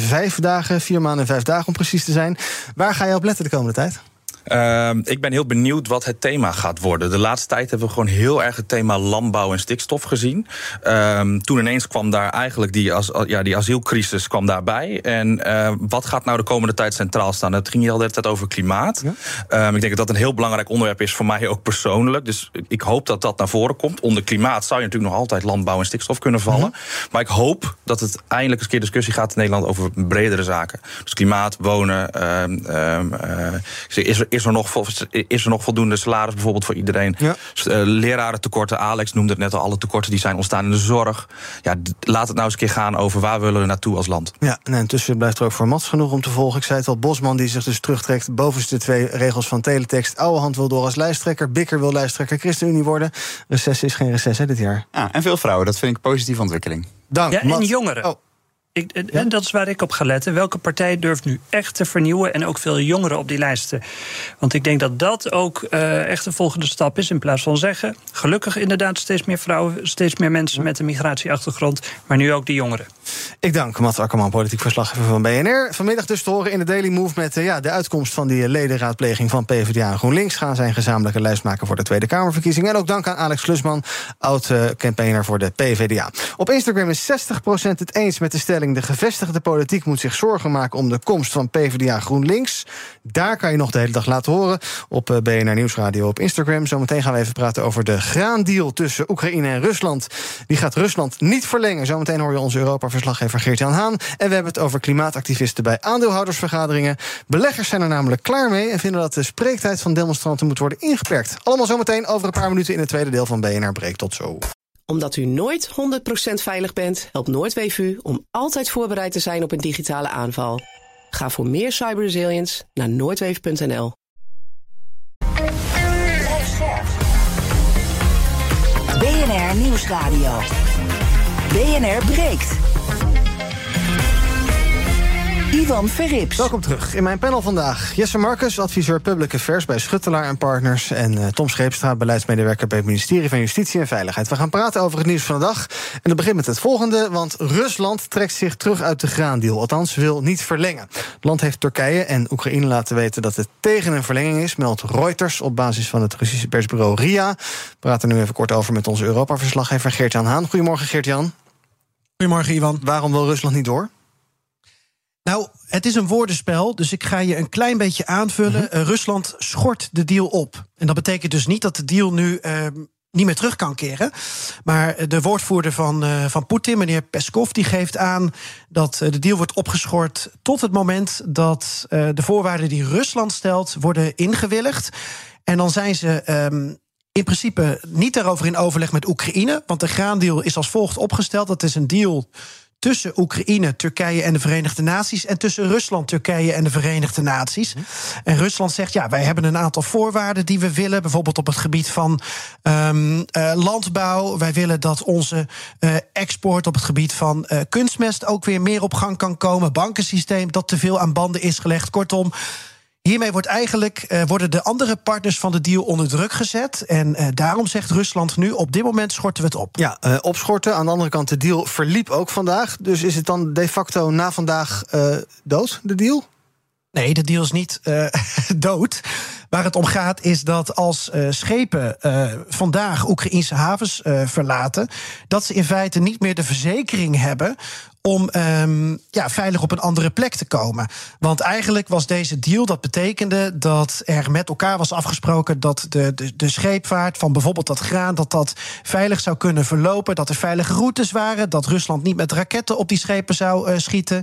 Speaker 5: vijf dagen, vier maanden en vijf dagen om precies te zijn. Waar ga je op letten de komende tijd?
Speaker 9: Uh, ik ben heel benieuwd wat het thema gaat worden. De laatste tijd hebben we gewoon heel erg het thema landbouw en stikstof gezien. Uh, toen ineens kwam daar eigenlijk die, as, ja, die asielcrisis kwam daarbij. En uh, wat gaat nou de komende tijd centraal staan? Het ging hier al de hele tijd over klimaat. Ja. ik denk dat dat een heel belangrijk onderwerp is voor mij ook persoonlijk. Dus ik hoop dat dat naar voren komt. Onder klimaat zou je natuurlijk nog altijd landbouw en stikstof kunnen vallen. Maar ik hoop dat het eindelijk eens een keer discussie gaat in Nederland over bredere zaken. Dus klimaat, wonen. Uh, is er is, er nog, is er nog voldoende salaris bijvoorbeeld voor iedereen? Ja. leraren tekorten, Alex noemde het net al, alle tekorten die zijn ontstaan in de zorg. Ja, laat het nou eens een keer gaan over waar willen we naartoe als land.
Speaker 5: Ja, en intussen blijft er ook voor Mats genoeg om te volgen. Ik zei het al, Bosman die zich dus terugtrekt bovenste twee regels van teletext. Oude hand wil door als lijsttrekker, Bikker wil lijsttrekker ChristenUnie worden. Recess is geen recess hè, dit jaar.
Speaker 6: Ja, en veel vrouwen, dat vind ik een positieve ontwikkeling.
Speaker 5: Dank,
Speaker 8: ja, en jongeren. Oh. Ik, en dat is waar ik op ga letten. Welke partij durft nu echt te vernieuwen en ook veel jongeren op die lijsten? Want ik denk dat dat ook uh, echt de volgende stap is. In plaats van zeggen, gelukkig inderdaad steeds meer vrouwen, steeds meer mensen met een migratieachtergrond, maar nu ook die jongeren.
Speaker 5: Ik dank Mats Akkerman, politiek verslaggever van BNR. Vanmiddag dus te horen in de Daily Move met uh, ja, de uitkomst van die ledenraadpleging van PvdA en GroenLinks. Gaan zijn gezamenlijke lijst maken voor de Tweede Kamerverkiezingen. En ook dank aan Alex Klusman, oud-campaigner voor de PvdA. Op Instagram is 60% het eens met de stelling de gevestigde politiek moet zich zorgen maken om de komst van PvdA GroenLinks. Daar kan je nog de hele dag laten horen op eh, BNR Nieuwsradio op Instagram. Zometeen gaan we even praten over de graandeal tussen Oekraïne en Rusland. Die gaat Rusland niet verlengen. Zometeen hoor je onze Europa-verslaggever Geert-Jan Haan. En we hebben het over klimaatactivisten bij aandeelhoudersvergaderingen. Beleggers zijn er namelijk klaar mee en vinden dat de spreektijd van demonstranten moet worden ingeperkt. Allemaal zometeen over een paar minuten in het tweede deel van BNR Breek. Tot zo
Speaker 12: omdat u nooit 100% veilig bent, helpt Noordweef u om altijd voorbereid te zijn op een digitale aanval. Ga voor meer cyberresilience naar noordweef.nl.
Speaker 4: BNR Nieuwsradio. BNR breekt. Ivan Verrips.
Speaker 5: Welkom terug. In mijn panel vandaag Jesse Marcus, adviseur Public Affairs bij Schuttelaar en Partners. En uh, Tom Scheepstra, beleidsmedewerker bij het ministerie van Justitie en Veiligheid. We gaan praten over het nieuws van de dag. En dat begint met het volgende, want Rusland trekt zich terug uit de graandeal. Althans, wil niet verlengen. Het land heeft Turkije en Oekraïne laten weten dat het tegen een verlenging is, meldt Reuters op basis van het Russische persbureau RIA. We praten er nu even kort over met onze Europa-verslaggever Geert-Jan Haan. Goedemorgen, Geert-Jan.
Speaker 13: Goedemorgen, Ivan.
Speaker 5: Waarom wil Rusland niet door?
Speaker 13: Nou, het is een woordenspel, dus ik ga je een klein beetje aanvullen. Mhm. Eh, Rusland schort de deal op. En dat betekent dus niet dat de deal nu uh, niet meer terug kan keren. Maar de woordvoerder van, uh, van Poetin, meneer Peskov, die geeft aan dat de deal wordt opgeschort tot het moment dat de voorwaarden die Rusland stelt worden ingewilligd. En dan zijn ze. Um, in principe niet daarover in overleg met Oekraïne. Want de graandeal is als volgt opgesteld. Dat is een deal tussen Oekraïne, Turkije en de Verenigde Naties en tussen Rusland, Turkije en de Verenigde Naties. En Rusland zegt ja, wij hebben een aantal voorwaarden die we willen, bijvoorbeeld op het gebied van um, uh, landbouw. Wij willen dat onze uh, export op het gebied van uh, kunstmest ook weer meer op gang kan komen, bankensysteem dat te veel aan banden is gelegd. Kortom. Hiermee wordt eigenlijk, uh, worden de andere partners van de deal onder druk gezet. En uh, daarom zegt Rusland nu: op dit moment schorten we het op.
Speaker 5: Ja, uh, opschorten. Aan de andere kant, de deal verliep ook vandaag. Dus is het dan de facto na vandaag dood, de deal?
Speaker 13: Nee, de deal is niet dood. Waar het om gaat is dat als uh, schepen uh, vandaag Oekraïnse havens verlaten, dat ze in feite niet meer de verzekering hebben om um, ja, veilig op een andere plek te komen. Want eigenlijk was deze deal, dat betekende dat er met elkaar was afgesproken dat de, de, de scheepvaart van bijvoorbeeld dat graan, dat dat veilig zou kunnen verlopen, dat er veilige routes waren, dat Rusland niet met raketten op die schepen zou uh, schieten,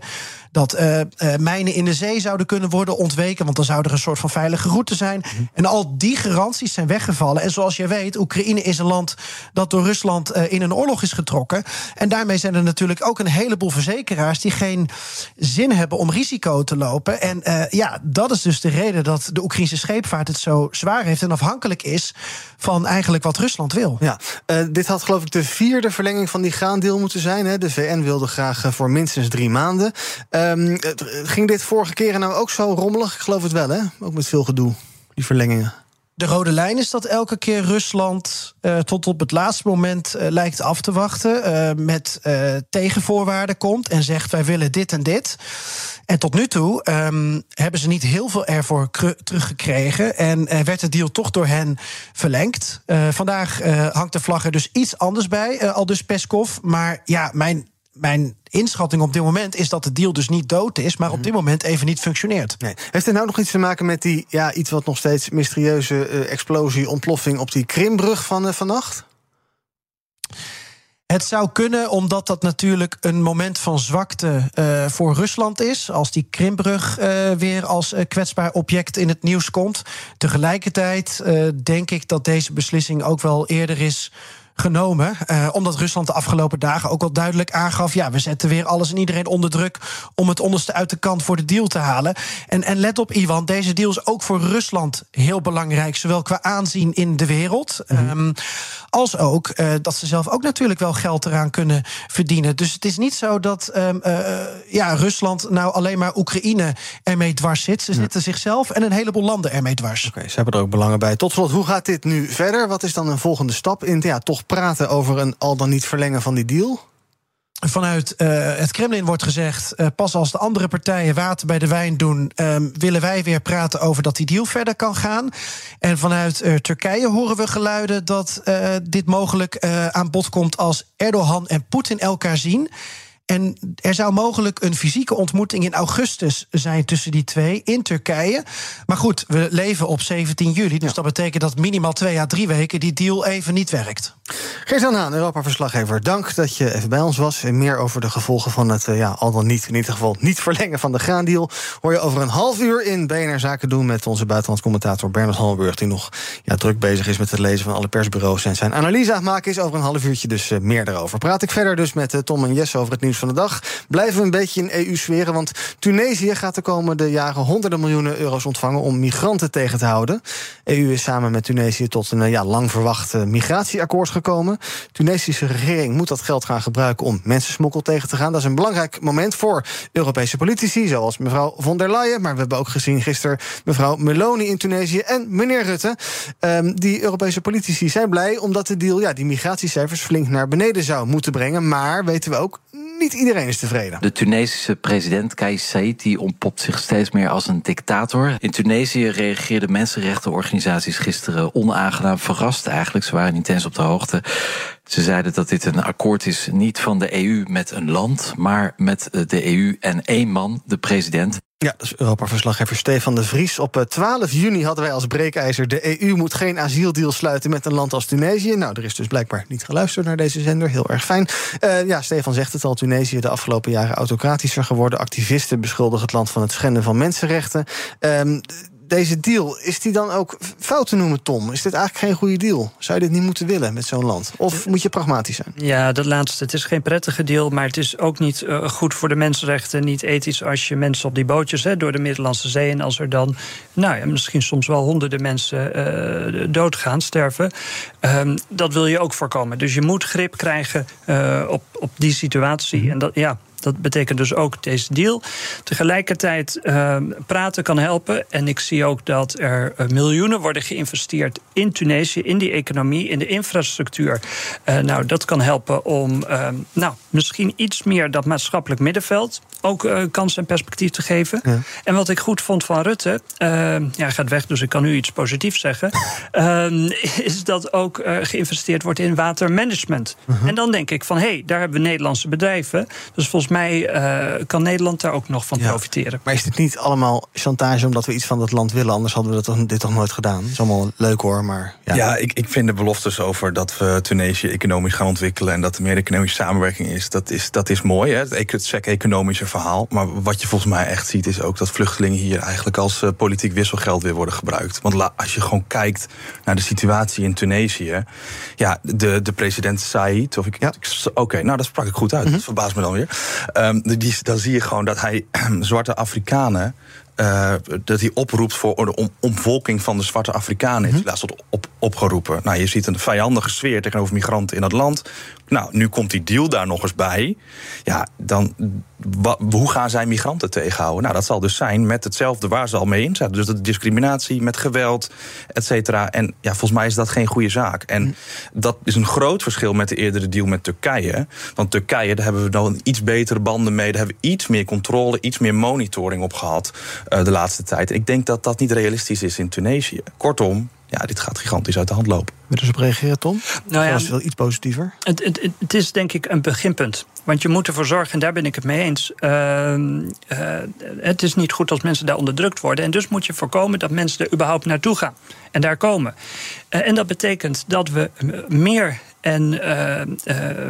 Speaker 13: dat uh, uh, mijnen in de zee zouden kunnen worden ontweken, want dan zou er een soort van veilige route zijn. Mhm. En al die garanties zijn weggevallen. En zoals je weet, Oekraïne is een land dat door Rusland in een oorlog is getrokken. En daarmee zijn er natuurlijk ook een heleboel verzekeraars die geen zin hebben om risico te lopen. En uh, ja, dat is dus de reden dat de Oekraïnse scheepvaart het zo zwaar heeft en afhankelijk is van eigenlijk wat Rusland wil.
Speaker 5: Ja, uh, dit had geloof ik de vierde verlenging van die graandeel moeten zijn. Hè? De VN wilde graag uh, voor minstens drie maanden. Um, ging dit vorige keren nou ook zo rommelig? Ik geloof het wel, hè? Ook met veel gedoe, die verlengingen.
Speaker 13: De rode lijn is dat elke keer Rusland uh, tot op het laatste moment uh, lijkt af te wachten. Uh, met tegenvoorwaarden komt en zegt: wij willen dit en dit. En tot nu toe um, hebben ze niet heel veel ervoor teruggekregen. En werd de deal toch door hen verlengd. vandaag hangt de vlag er dus iets anders bij, al dus Peskov. Maar ja, mijn mijn inschatting op dit moment is dat de deal dus niet dood is, maar op mhm. dit moment even niet functioneert.
Speaker 5: Nee. Heeft het nou nog iets te maken met die, ja, iets wat nog steeds mysterieuze uh, explosie, ontploffing op die Krimbrug van uh, vannacht?
Speaker 13: Het zou kunnen, omdat dat natuurlijk een moment van zwakte uh, voor Rusland is. Als die Krimbrug uh, weer als kwetsbaar object in het nieuws komt. Tegelijkertijd denk ik dat deze beslissing ook wel eerder is genomen. Uh, omdat Rusland de afgelopen dagen ook al duidelijk aangaf: ja, we zetten weer alles en iedereen onder druk om het onderste uit de kant voor de deal te halen. En, en let op, Ivan, deze deal is ook voor Rusland heel belangrijk, zowel qua aanzien in de wereld. Mm um, als ook uh, dat ze zelf ook natuurlijk wel geld eraan kunnen verdienen. Dus het is niet zo dat um, uh, ja, Rusland nou alleen maar Oekraïne ermee dwars zit. Ze ja. zitten zichzelf en een heleboel landen ermee dwars.
Speaker 5: Oké, okay, ze hebben er ook belangen bij. Tot slot, hoe gaat dit nu verder? Wat is dan een volgende stap in ja, toch praten over een al dan niet verlengen van die deal?
Speaker 13: Vanuit uh, het Kremlin wordt gezegd: uh, pas als de andere partijen water bij de wijn doen, um, willen wij weer praten over dat die deal verder kan gaan. En vanuit uh, Turkije horen we geluiden dat dit mogelijk aan bod komt als Erdogan en Poetin elkaar zien. En er zou mogelijk een fysieke ontmoeting in augustus zijn tussen die twee in Turkije. Maar goed, we leven op 17 juli. Dus ja. dat betekent dat minimaal twee à drie weken die deal even niet werkt.
Speaker 5: Geert-Jan Haan, Europa-verslaggever. Dank dat je even bij ons was. En meer over de gevolgen van het ja, al dan niet, in ieder geval niet verlengen van de graandeal. hoor je over een half uur in BNR Zaken doen met onze buitenlandscommentator Bernard Hallenburg. Die nog ja, druk bezig is met het lezen van alle persbureaus. En zijn analyse aan het maken is over een half uurtje. Dus uh, meer daarover. Praat ik verder dus met uh, Tom en Jesse over het nieuws van de dag. Blijven we een beetje in EU-sferen, want Tunesië gaat de komende jaren honderden miljoenen euro's ontvangen om migranten tegen te houden. EU is samen met Tunesië tot een ja, lang verwacht migratieakkoord gekomen. De Tunesische regering moet dat geld gaan gebruiken om mensensmokkel tegen te gaan. Dat is een belangrijk moment voor Europese politici, zoals mevrouw von der Leyen. Maar we hebben ook gezien gisteren mevrouw Meloni in Tunesië en meneer Rutte. Um, die Europese politici zijn blij omdat de deal ja, die migratiecijfers flink naar beneden zou moeten brengen. Maar weten we ook, niet iedereen is tevreden.
Speaker 14: De Tunesische president Kais Saied die ontpopt zich steeds meer als een dictator. In Tunesië reageerden mensenrechtenorganisaties gisteren onaangenaam verrast eigenlijk. Ze waren niet eens op de hoogte. Ze zeiden dat dit een akkoord is niet van de EU met een land, maar met de EU en één man, de president.
Speaker 5: Ja, is Europa-verslaggever Stefan de Vries. Op 12 juni hadden wij als breekijzer... de EU moet geen asieldeal sluiten met een land als Tunesië. Nou, er is dus blijkbaar niet geluisterd naar deze zender. Heel erg fijn. Uh, ja, Stefan zegt het al. Tunesië de afgelopen jaren autocratischer geworden. Activisten beschuldigen het land van het schenden van mensenrechten. Um, deze deal, is die dan ook fout te noemen, Tom? Is dit eigenlijk geen goede deal? Zou je dit niet moeten willen met zo'n land? Of moet je pragmatisch zijn?
Speaker 8: Ja, dat laatste. Het is geen prettige deal, maar het is ook niet uh, goed voor de mensenrechten. Niet ethisch als je mensen op die bootjes hè, door de Middellandse Zee... en als er dan nou ja, misschien soms wel honderden mensen uh, doodgaan, sterven... Um, dat wil je ook voorkomen. Dus je moet grip krijgen uh, op, op die situatie. En dat, ja, dat betekent dus ook deze deal. Tegelijkertijd uh, praten kan helpen. En ik zie ook dat er uh, miljoenen worden geïnvesteerd in Tunesië, in die economie, in de infrastructuur. Uh, nou, dat kan helpen om ehm, nou, misschien iets meer dat maatschappelijk middenveld ook uh, kans en perspectief te geven. Ja. En wat ik goed vond van Rutte, ehm, ja, hij gaat weg, dus ik kan nu iets positiefs zeggen, is dat ook geïnvesteerd wordt in watermanagement. -huh. En dan denk ik van hé, hey, daar hebben we Nederlandse bedrijven. Dus volgens mij uh, kan Nederland daar ook nog van ja. profiteren.
Speaker 5: Maar is dit niet allemaal chantage omdat we iets van dat land willen? Anders hadden we dat toch, dit toch nooit gedaan? Dat is allemaal leuk hoor, maar...
Speaker 9: Ja, ja ik, ik vind de beloftes over dat we Tunesië economisch gaan ontwikkelen... en dat er meer economische samenwerking is, dat is, dat is mooi. Hè? Het, het economische verhaal. Maar wat je volgens mij echt ziet is ook dat vluchtelingen hier... eigenlijk als uh, politiek wisselgeld weer worden gebruikt. Want la, als je gewoon kijkt naar de situatie in Tunesië... ja, de, de president Said... Of ik, ja. Oké, okay, nou dat sprak ik goed uit. Mm -hmm. Dat verbaast me dan weer. Um, die, dan zie je gewoon dat hij zwarte Afrikanen. Uh, dat hij oproept voor de om, omvolking van de zwarte Afrikanen. Mm -hmm. Op, opgeroepen. Nou, je ziet een vijandige sfeer tegenover migranten in het land. Nou, nu komt die deal daar nog eens bij. Ja, dan. Hoe gaan zij migranten tegenhouden? Nou, dat zal dus zijn met hetzelfde waar ze al mee in zaten. Dus de discriminatie, met geweld, et cetera. En ja, volgens mij is dat geen goede zaak. En dat is een groot verschil met de eerdere deal met Turkije. Want Turkije, daar hebben we dan iets betere banden mee. Daar hebben we iets meer controle, iets meer monitoring op gehad uh, de laatste tijd. Ik denk dat dat niet realistisch is in Tunesië. Kortom, ja, dit gaat gigantisch uit de hand lopen.
Speaker 5: Wil je op reageren, Tom?
Speaker 8: Nou ja,
Speaker 5: was wel iets positiever.
Speaker 8: Het, het, het, is denk ik een beginpunt. Want je moet ervoor zorgen, en daar ben ik het mee eens. Uh, uh, het is niet goed als mensen daar onderdrukt worden. En dus moet je voorkomen dat mensen er überhaupt naartoe gaan en daar komen. Uh, en dat betekent dat we meer en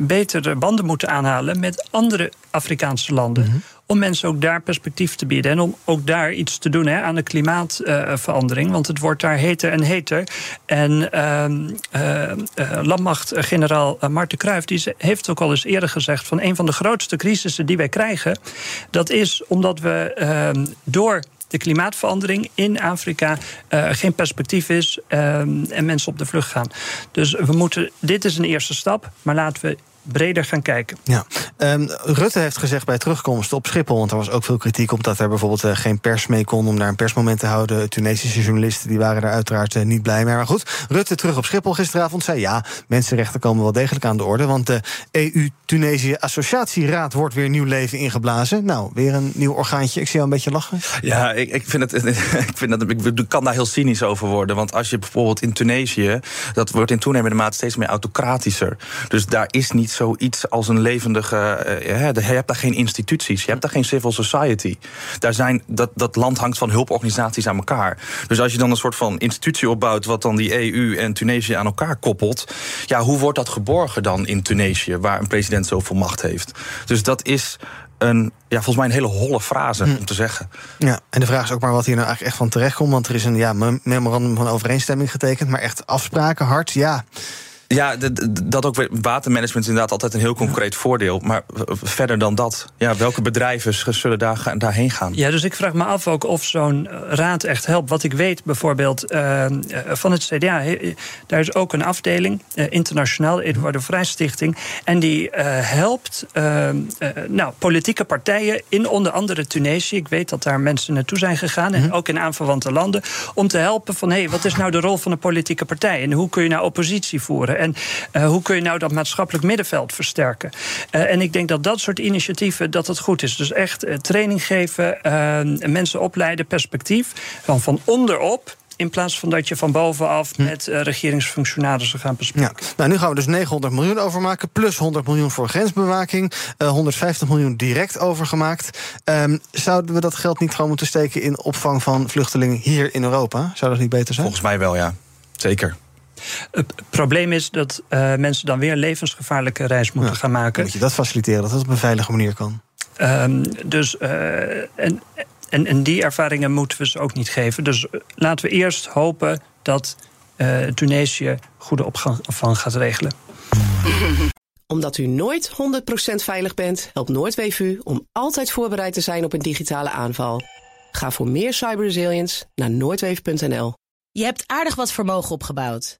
Speaker 8: betere banden moeten aanhalen met andere Afrikaanse landen. Mhm om mensen ook daar perspectief te bieden. En om ook daar iets te doen hè, aan de klimaatverandering. want het wordt daar heter en heter. En uh, uh, landmachtgeneraal Marten Kruijf die heeft ook al eens eerder gezegd... van een van de grootste crisissen die wij krijgen... dat is omdat we ehm, door de klimaatverandering in Afrika geen perspectief is en mensen op de vlucht gaan. Dus we moeten, dit is een eerste stap, maar laten we breder gaan kijken.
Speaker 5: Ja. Um, Rutte heeft gezegd bij terugkomst op Schiphol... want er was ook veel kritiek omdat er bijvoorbeeld uh, geen pers mee kon... om daar een persmoment te houden. Tunesische journalisten die waren daar uiteraard uh, niet blij mee. Maar goed, Rutte terug op Schiphol gisteravond zei... ja, mensenrechten komen wel degelijk aan de orde... want de EU-Tunesië Associatieraad wordt weer nieuw leven ingeblazen. Nou, weer een nieuw orgaantje. Ik zie jou een beetje lachen.
Speaker 9: Ja, ik, ik, vind het, ik, vind dat, ik kan daar heel cynisch over worden. Want als je bijvoorbeeld in Tunesië... dat wordt in toenemende mate steeds meer autocratischer. Dus daar is niet zoiets als een levendige. Uh, je hebt daar geen instituties, je hebt daar geen civil society. Daar zijn, dat, dat land hangt van hulporganisaties aan elkaar. Dus als je dan een soort van institutie opbouwt. wat dan die EU en Tunesië aan elkaar koppelt. ja, hoe wordt dat geborgen dan in Tunesië, waar een president zoveel macht heeft? Dus dat is een, ja, volgens mij een hele holle frase hm. om te zeggen.
Speaker 5: Ja, en de vraag is ook maar wat hier nou eigenlijk echt van terecht komt. Want er is een ja, memorandum van overeenstemming getekend. Maar echt afspraken hard, ja.
Speaker 9: Ja, dat ook weer. Watermanagement is inderdaad altijd een heel concreet voordeel. Maar verder dan dat, ja, welke bedrijven zullen daar, daarheen gaan?
Speaker 8: Ja, dus ik vraag me af ook of zo'n raad echt helpt. Wat ik weet bijvoorbeeld uh, van het CDA, daar is ook een afdeling, uh, internationaal, Eduardo Vrij Stichting. En die uh, helpt nou, politieke partijen in onder andere Tunesië. Ik weet dat daar mensen naartoe zijn gegaan, en mhm. ook in aanverwante landen. Om te helpen van hé, hey, wat is nou de rol van een politieke partij? En hoe kun je nou oppositie voeren? En uh, hoe kun je nou dat maatschappelijk middenveld versterken? Uh, en ik denk dat dat soort initiatieven dat het goed is. Dus echt uh, training geven, mensen opleiden, perspectief. Van, van onderop in plaats van dat je van bovenaf hm. met uh, regeringsfunctionarissen gaat bespreken.
Speaker 5: Ja. Nou, nu gaan we dus 900 miljoen overmaken, plus 100 miljoen voor grensbewaking, uh, 150 miljoen direct overgemaakt. Um, zouden we dat geld niet gewoon moeten steken in opvang van vluchtelingen hier in Europa? Zou dat niet beter zijn?
Speaker 9: Volgens mij wel, ja. Zeker.
Speaker 8: Het probleem is dat uh, mensen dan weer een levensgevaarlijke reis moeten gaan maken.
Speaker 5: Moet je dat faciliteren, dat het op een veilige manier kan?
Speaker 8: Um, dus, uh, en, en, en die ervaringen moeten we ze ook niet geven. Dus uh, laten we eerst hopen dat Tunesië goede opvang gaat regelen.
Speaker 12: Omdat u nooit 100% veilig bent, helpt Noordweef u om altijd voorbereid te zijn op een digitale aanval. Ga voor meer cyberresilience naar noordweef.nl.
Speaker 15: Je hebt aardig wat vermogen opgebouwd.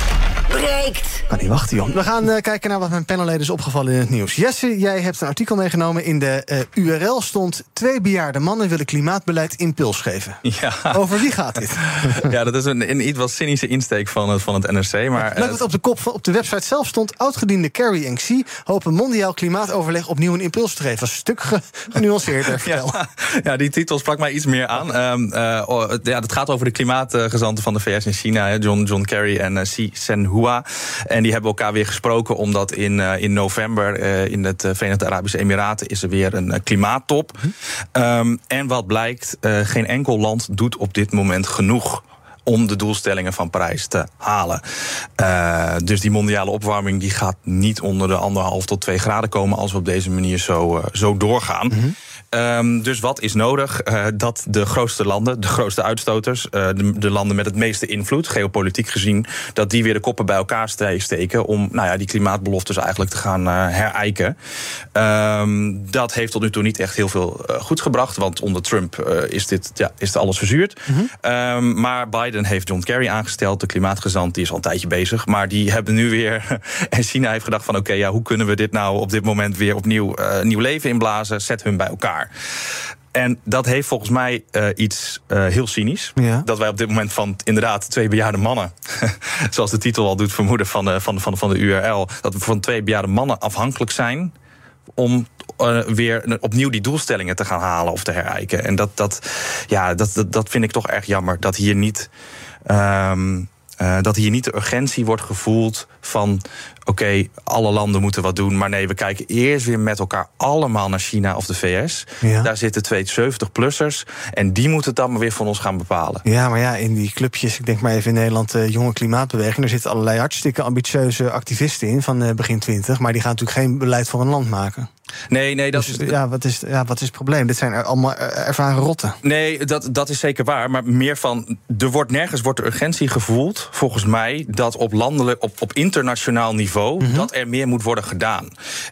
Speaker 4: breekt.
Speaker 5: Kan niet wachten, joh. We gaan uh, kijken naar wat mijn panelleden is opgevallen in het nieuws. Jesse, jij hebt een artikel meegenomen. In de uh, URL stond... twee bejaarde mannen willen klimaatbeleid impuls geven.
Speaker 9: Ja.
Speaker 5: Over wie gaat dit?
Speaker 9: ja, dat is een, een iets wat cynische insteek van het, van het NRC. Maar,
Speaker 5: Leuk dat op de kop van, op de website zelf stond... oudgediende Carrie en Xi hopen mondiaal klimaatoverleg... opnieuw een impuls te geven. Dat is een stuk genuanceerder.
Speaker 9: ja, ja, die titel sprak mij iets meer aan. Um, uh, ja, het gaat over de klimaatgezanten van de VS in China. John, John Kerry en uh, Xi Senhu. En die hebben elkaar weer gesproken omdat in, uh, in november uh, in het uh, Verenigde Arabische Emiraten is er weer een klimaattop. Um, en wat blijkt, geen enkel land doet op dit moment genoeg om de doelstellingen van Parijs te halen. Dus die mondiale opwarming die gaat niet onder de anderhalf tot twee graden komen als we op deze manier zo, zo doorgaan. -hmm. Um, dus wat is nodig? Uh, dat de grootste landen, de grootste uitstoters, uh, de, de, landen met het meeste invloed, geopolitiek gezien, dat die weer de koppen bij elkaar steken om nou ja, die klimaatbeloftes eigenlijk te gaan uh, herijken. Um, dat heeft tot nu toe niet echt heel veel goed gebracht, want onder Trump is, dit, ja, is alles verzuurd. Mm -hmm. um, maar Biden heeft John Kerry aangesteld, de klimaatgezant, die is al een tijdje bezig. Maar die hebben nu weer. en China heeft gedacht van oké, okay, ja, hoe kunnen we dit nou op dit moment weer opnieuw nieuw leven inblazen? Zet hun bij elkaar. En dat heeft volgens mij uh, iets uh, heel cynisch.
Speaker 5: Ja.
Speaker 9: Dat wij op dit moment van inderdaad twee bejaarde mannen, zoals de titel al doet vermoeden van de, van, van, van de URL, dat we van twee bejaarde mannen afhankelijk zijn om uh, weer opnieuw die doelstellingen te gaan halen of te herijken. En dat, dat, ja, dat, dat, dat vind ik toch erg jammer. Dat hier niet. Um, uh, dat hier niet de urgentie wordt gevoeld van oké, okay, alle landen moeten wat doen. Maar nee, we kijken eerst weer met elkaar allemaal naar China of de VS.
Speaker 5: Ja.
Speaker 9: Daar zitten twee 70-plussers. En die moeten het dan maar weer van ons gaan bepalen.
Speaker 5: Ja, maar ja, in die clubjes, ik denk maar even in Nederland, de uh, jonge klimaatbeweging, daar zitten allerlei hartstikke ambitieuze activisten in van uh, begin 20. Maar die gaan natuurlijk geen beleid voor een land maken.
Speaker 9: Nee, nee, dat
Speaker 5: dus,
Speaker 9: is.
Speaker 5: Ja, wat is, ja, wat is het probleem? Dit zijn allemaal ervaren rotten.
Speaker 9: Nee, dat, dat is zeker waar. Maar meer van. Er wordt nergens wordt de urgentie gevoeld, volgens mij, dat op landelijk, op, op internationaal niveau,
Speaker 5: Mhm.
Speaker 9: mm -hmm. dat er meer moet worden gedaan.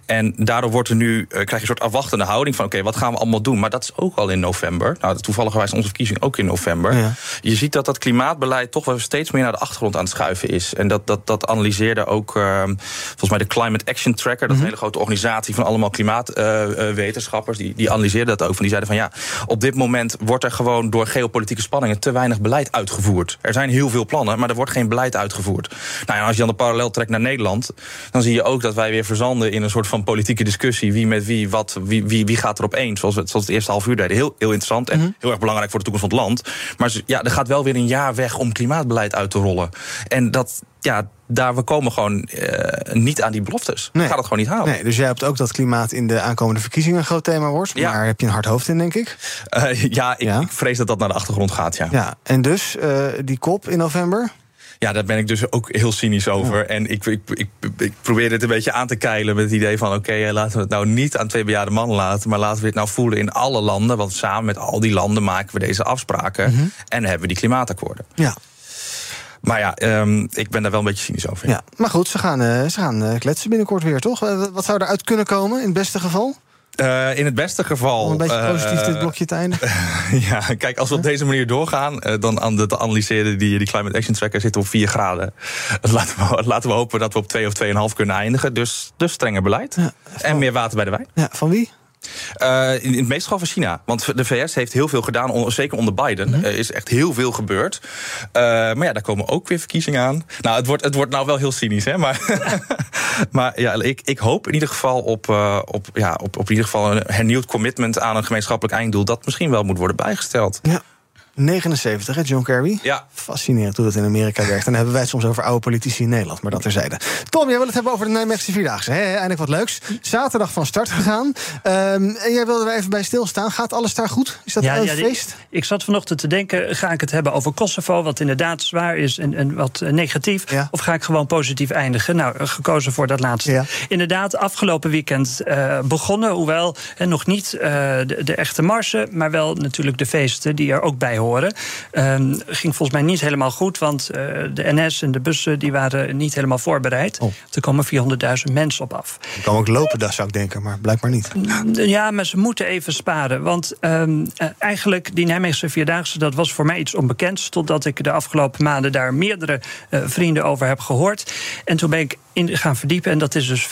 Speaker 9: En daardoor wordt er nu, uh, krijg je een soort afwachtende houding van: oké, okay, wat gaan we allemaal doen? Maar dat is ook al in november. Nou, toevallig is onze verkiezing ook in november.
Speaker 5: Ja.
Speaker 9: Je ziet dat dat klimaatbeleid toch wel steeds meer naar de achtergrond aan het schuiven is. En dat, dat, dat analyseerde ook, uh, volgens mij, de Climate Action Tracker, dat is
Speaker 5: Mhm.
Speaker 9: een hele grote organisatie van allemaal klimaat. Uh, wetenschappers, die, die analyseerden dat ook. Van die zeiden van ja, op dit moment wordt er gewoon door geopolitieke spanningen te weinig beleid uitgevoerd. Er zijn heel veel plannen, maar er wordt geen beleid uitgevoerd. Nou ja, als je dan de parallel trekt naar Nederland, dan zie je ook dat wij weer verzanden in een soort van politieke discussie. Wie met wie, wat, wie, wie, wie gaat erop eens? Zoals we zoals het eerste half uur deden. Heel, heel interessant en
Speaker 5: Mhm.
Speaker 9: mm -hmm. heel erg belangrijk voor de toekomst van het land. Maar ja, er gaat wel weer een jaar weg om klimaatbeleid uit te rollen. En dat, ja, daar we komen gewoon uh, niet aan die beloftes.
Speaker 5: Nee.
Speaker 9: We gaan het gewoon niet halen.
Speaker 5: Nee, dus jij hebt ook dat klimaat in de aankomende verkiezingen een groot thema wordt.
Speaker 9: Ja.
Speaker 5: Maar heb je een hard hoofd in, denk ik?
Speaker 9: Uh, ja, ik,
Speaker 5: ja,
Speaker 9: ik, vrees dat dat naar de achtergrond gaat, ja.
Speaker 5: Ja, en dus uh, die kop in november?
Speaker 9: Ja, daar ben ik dus ook heel cynisch over. Ja. En ik, ik, ik, ik, probeer het een beetje aan te keilen met het idee van... oké, okay, laten we het nou niet aan twee bejaarde mannen laten... maar laten we het nou voelen in alle landen. Want samen met al die landen maken we deze afspraken...
Speaker 5: Mm -hmm.
Speaker 9: en hebben we die klimaatakkoorden.
Speaker 5: Ja.
Speaker 9: Maar ja, um, ik ben daar wel een beetje cynisch over.
Speaker 5: Ja, maar goed, ze gaan, uh, ze gaan uh, kletsen binnenkort weer, toch? Wat zou eruit kunnen komen in het beste geval?
Speaker 9: Uh, in het beste geval.
Speaker 5: Om een beetje positief dit blokje te eindigen.
Speaker 9: ja, kijk, als we op deze manier doorgaan, uh, dan aan de te analyseren die, die Climate Action Tracker zitten op 4 graden. Laten we, laten we hopen dat we op 2 of 2,5 kunnen eindigen. Dus, dus strenger beleid.
Speaker 5: Ja,
Speaker 9: en meer water bij de wijn.
Speaker 5: Ja, van wie?
Speaker 9: Uh, in, in, het meest geval van China. Want de VS heeft heel veel gedaan, on, zeker onder Biden. Er mm -hmm. is echt heel veel gebeurd. Uh, maar ja, daar komen ook weer verkiezingen aan. Nou, het wordt, het wordt nou wel heel cynisch, hè? Maar, maar ja, ik, ik hoop in ieder geval op, op, ja, op, op in ieder geval een hernieuwd commitment aan een gemeenschappelijk einddoel. Dat misschien wel moet worden bijgesteld.
Speaker 5: Ja. 79, hè, John Kerry?
Speaker 9: Ja.
Speaker 5: Fascinerend hoe dat in Amerika werkt. En dan hebben wij het soms over oude politici in Nederland, maar dat terzijde. Tom, jij wil het hebben over de Nijmeegse Vierdaagse. Hè? Eindelijk wat leuks. Zaterdag van start gegaan. Um, en jij wilde er even bij stilstaan. Gaat alles daar goed? Is dat
Speaker 8: ja,
Speaker 5: een
Speaker 8: ja,
Speaker 5: feest?
Speaker 8: Ik zat vanochtend te denken, ga ik het hebben over Kosovo... wat inderdaad zwaar is en, en wat negatief...
Speaker 5: Ja.
Speaker 8: of ga ik gewoon positief eindigen? Nou, gekozen voor dat laatste.
Speaker 5: Ja.
Speaker 8: Inderdaad, afgelopen weekend uh, begonnen... hoewel uh, nog niet de, de, echte marsen... maar wel natuurlijk de feesten die er ook bij horen... Um, ging volgens mij niet helemaal goed, want uh, de NS en de bussen die waren niet helemaal voorbereid.
Speaker 5: Oh.
Speaker 8: Er komen 400.000 mensen op af.
Speaker 5: Die kan ook lopen, dat zou ik denken, maar blijkbaar niet.
Speaker 8: Ja, maar ze moeten even sparen. Want um, eigenlijk, die Nijmeegse Vierdaagse, dat was voor mij iets onbekends. Totdat ik de afgelopen maanden daar meerdere uh, vrienden over heb gehoord. En toen ben ik in gaan verdiepen. En dat is dus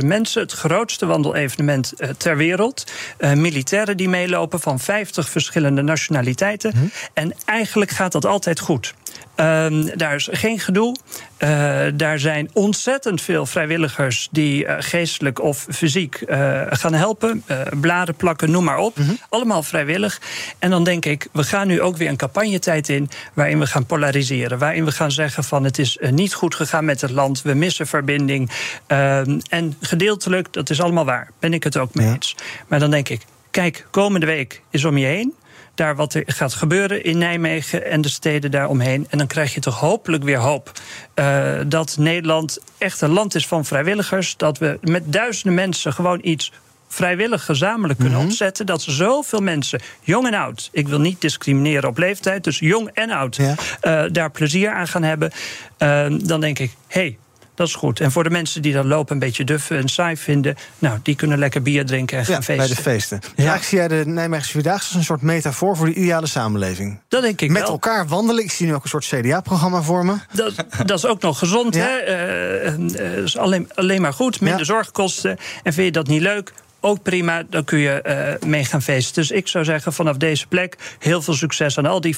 Speaker 8: 50.000 mensen. Het grootste wandelevenement ter wereld. Uh, militairen die meelopen van 50 verschillende nationaliteiten.
Speaker 5: Mhm.
Speaker 8: Hm. En eigenlijk gaat dat altijd goed. Um, daar is geen gedoe. Uh, daar zijn ontzettend veel vrijwilligers die uh, geestelijk of fysiek uh, gaan helpen. bladen plakken, noem maar op.
Speaker 5: Mhm.
Speaker 8: Mm -hmm. Allemaal vrijwillig. En dan denk ik, we gaan nu ook weer een campagnetijd in... waarin we gaan polariseren. Waarin we gaan zeggen van het is niet goed gegaan met het land. We missen verbinding. Um, en gedeeltelijk, dat is allemaal waar. Ben ik het ook mee eens. Ja. Maar dan denk ik, kijk, komende week is om je heen daar wat er gaat gebeuren in Nijmegen en de steden daaromheen. En dan krijg je toch hopelijk weer hoop uh, dat Nederland echt een land is van vrijwilligers. Dat we met duizenden mensen gewoon iets vrijwillig gezamenlijk kunnen
Speaker 5: Mhm.
Speaker 8: opzetten. Dat zoveel mensen, jong en oud, ik wil niet discrimineren op leeftijd, dus jong en oud,
Speaker 5: Ja.
Speaker 8: uh, daar plezier aan gaan hebben. Uh, dan denk ik, hé, hey, dat is goed. En voor de mensen die dat lopen een beetje duffen en saai vinden... nou, die kunnen lekker bier drinken en gaan
Speaker 5: Ja,
Speaker 8: feesten.
Speaker 5: bij de feesten. Dus eigenlijk zie jij de Nijmeegse Vierdaagse als een soort metafoor voor de ideale samenleving.
Speaker 8: Dat denk ik
Speaker 5: Met
Speaker 8: wel.
Speaker 5: elkaar wandelen. Ik zie nu ook een soort CDA-programma voor me.
Speaker 8: Dat, dat is ook nog gezond,
Speaker 5: Ja.
Speaker 8: hè? Uh, uh, is alleen, alleen maar goed. Minder
Speaker 5: Ja.
Speaker 8: zorgkosten. En vind je dat niet leuk? ook prima. Dan kun je uh, mee gaan feesten. Dus ik zou zeggen, vanaf deze plek heel veel succes aan al die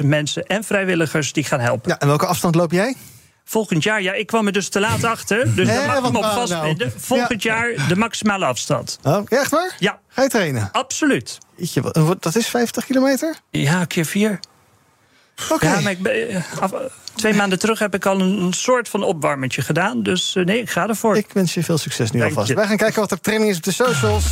Speaker 8: 50.000 mensen en vrijwilligers die gaan helpen.
Speaker 5: Ja, en welke afstand loop jij?
Speaker 8: Volgend jaar, ja, ik kwam er dus te laat achter. Dus daar mag ik me op vastbinden. Nou. Volgend jaar de maximale afstand.
Speaker 5: Oh, echt waar?
Speaker 8: Ja.
Speaker 5: Ga je trainen?
Speaker 8: Absoluut.
Speaker 5: Dat is 50 kilometer?
Speaker 8: Ja, keer vier.
Speaker 5: Oké.
Speaker 8: Ja, maar ik ben, af, twee maanden terug heb ik al een, soort van opwarmertje gedaan. Dus uh, nee, ik ga ervoor.
Speaker 5: Ik wens je veel succes nu alvast. Wij gaan kijken wat er training is op de socials.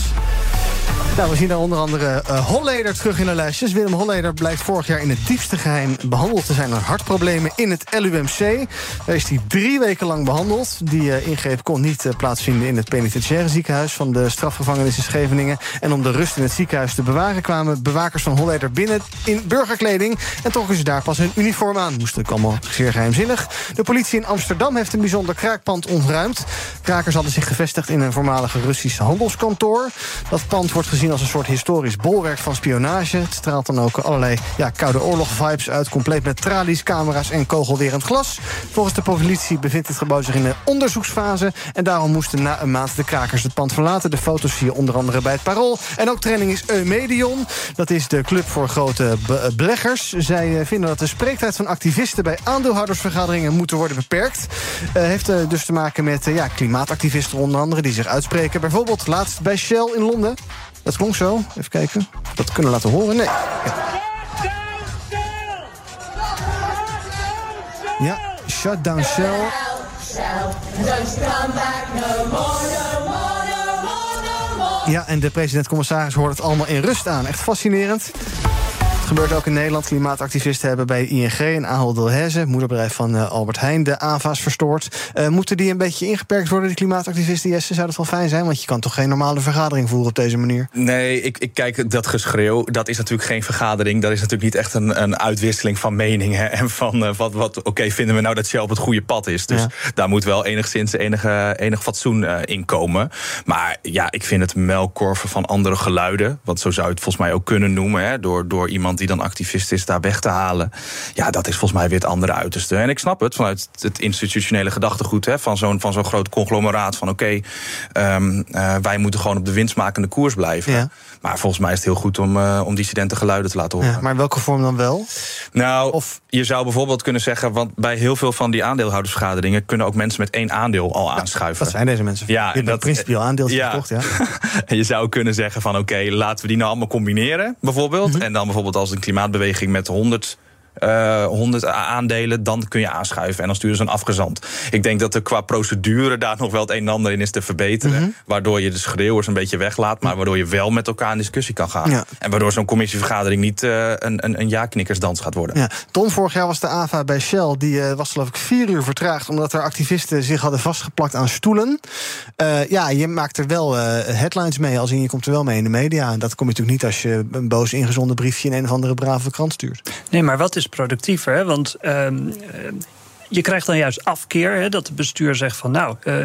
Speaker 5: Nou, we zien daar onder andere uh, Holleder terug in de lijstjes. Willem Holleder blijkt vorig jaar in het diepste geheim behandeld te zijn aan hartproblemen in het LUMC. Daar is hij drie weken lang behandeld. Die uh, ingreep kon niet uh, plaatsvinden in het penitentiaire ziekenhuis van de strafgevangenis in Scheveningen. En om de rust in het ziekenhuis te bewaren kwamen bewakers van Holleder binnen in burgerkleding. En trokken ze daar pas hun uniform aan. Moest ook allemaal zeer geheimzinnig. De politie in Amsterdam heeft een bijzonder kraakpand ontruimd. Krakers hadden zich gevestigd in een voormalige Russisch handelskantoor. Dat pand wordt gezien als een soort historisch bolwerk van spionage. Het straalt dan ook allerlei ja, koude oorlog-vibes uit... compleet met tralies, camera's en kogelwerend glas. Volgens de politie bevindt het gebouw zich in een onderzoeksfase... en daarom moesten na een maand de krakers het pand verlaten. De foto's zie je onder andere bij het Parool. En ook training is Eumedion. Dat is de club voor grote beleggers. Zij eh, vinden dat de spreektijd van activisten... bij aandeelhoudersvergaderingen moeten worden beperkt. Uh, heeft dus te maken met ja, klimaatactivisten onder andere... die zich uitspreken. Bijvoorbeeld laatst bij Shell in Londen. Dat klonk zo. Even kijken. Dat kunnen laten horen. Nee. Ja, shut down Shell. Ja, en de president-commissaris hoort het allemaal in rust aan. Echt fascinerend gebeurt ook in Nederland. Klimaatactivisten hebben bij ING en Ahold Delhaize... moederbedrijf van uh, Albert Heijn, de AVA's verstoord. Uh, moeten die een beetje ingeperkt worden, die klimaatactivisten? Jesse, zou dat wel fijn zijn? Want je kan toch geen normale vergadering voeren op deze manier?
Speaker 9: Nee, ik, ik kijk, dat geschreeuw, dat is natuurlijk geen vergadering. Dat is natuurlijk niet echt een, een uitwisseling van meningen... en van uh, wat, wat oké, vinden we nou dat Shell op het goede pad is. Dus ja. daar moet wel enigszins enige, enig fatsoen in komen. Maar ja, ik vind het melkkorven van andere geluiden... want zo zou je het volgens mij ook kunnen noemen... Hè, door, door iemand die dan activist is, daar weg te halen. Ja, dat is volgens mij weer het andere uiterste. En ik snap het vanuit het institutionele gedachtegoed hè, van zo'n zo'n groot conglomeraat. Van oké, um, uh, wij moeten gewoon op de winstmakende koers blijven. Ja. Maar volgens mij is het heel goed om, uh, om dissidente geluiden te laten horen.
Speaker 5: Ja, maar in welke vorm dan wel?
Speaker 9: Nou, of... je zou bijvoorbeeld kunnen zeggen... want bij heel veel van die aandeelhoudersvergaderingen... kunnen ook mensen met één aandeel al ja, aanschuiven.
Speaker 5: Dat zijn deze mensen.
Speaker 9: Ja,
Speaker 5: en dat principieel aandeel ja. gekocht, ja.
Speaker 9: en je zou kunnen zeggen van... oké, okay, laten we die nou allemaal combineren, bijvoorbeeld. Mm -hmm. En dan bijvoorbeeld als een klimaatbeweging met 100 uh, 100 aandelen, dan kun je aanschuiven. En dan sturen ze een afgezant. Ik denk dat er qua procedure daar nog wel het een en ander in is te verbeteren. Mm -hmm. Waardoor je de schreeuwers een beetje weglaat, maar waardoor je wel met elkaar in discussie kan gaan. Ja. En waardoor zo'n commissievergadering niet uh, een, een, een ja-knikkersdans gaat worden.
Speaker 5: Ja. Tom, vorig jaar was de AVA bij Shell, die uh, was geloof ik vier uur vertraagd, omdat er activisten zich hadden vastgeplakt aan stoelen. Uh, ja, je maakt er wel headlines mee, als in je komt er wel mee in de media. En dat kom je natuurlijk niet als je een boos ingezonden briefje in een of andere brave krant stuurt.
Speaker 8: Nee, maar wat is productiever. Hè? Want uh, je krijgt dan juist afkeer. Hè, dat het bestuur zegt van nou. Uh,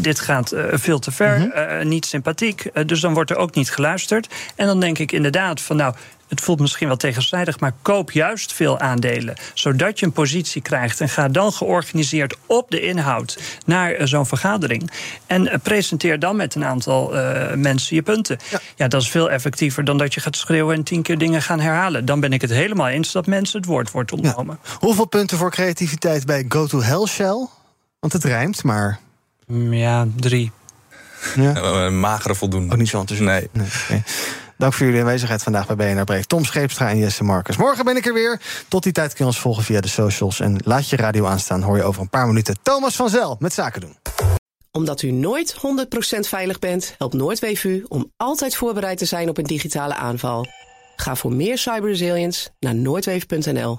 Speaker 8: dit gaat uh, veel te ver, uh, niet sympathiek. Dus dan wordt er ook niet geluisterd. En dan denk ik inderdaad van nou, het voelt misschien wel tegenstrijdig, maar koop juist veel aandelen. Zodat je een positie krijgt en ga dan georganiseerd op de inhoud naar zo'n vergadering. En presenteer dan met een aantal mensen je punten. Ja. ja. dat is veel effectiever dan dat je gaat schreeuwen en tien keer dingen gaan herhalen. Dan ben ik het helemaal eens dat mensen het woord wordt ontnomen.
Speaker 5: Ja. Hoeveel punten voor creativiteit bij Go to Hell Shell? Want het rijmt, maar.
Speaker 8: Ja, drie.
Speaker 9: Ja. Een magere voldoende.
Speaker 5: Ook niet zo enthousiast.
Speaker 9: Nee.
Speaker 5: nee okay. Dank voor jullie aanwezigheid vandaag bij BNR. Tom Scheepstra en Jesse Marcus. Morgen ben ik er weer. Tot die tijd kun je ons volgen via de socials. En laat je radio aanstaan, hoor je over een paar minuten Thomas van Zel met Zaken doen.
Speaker 12: Omdat u nooit 100% veilig bent, helpt Noordweef u om altijd voorbereid te zijn op een digitale aanval. Ga voor meer cyberresilience naar noordweef.nl.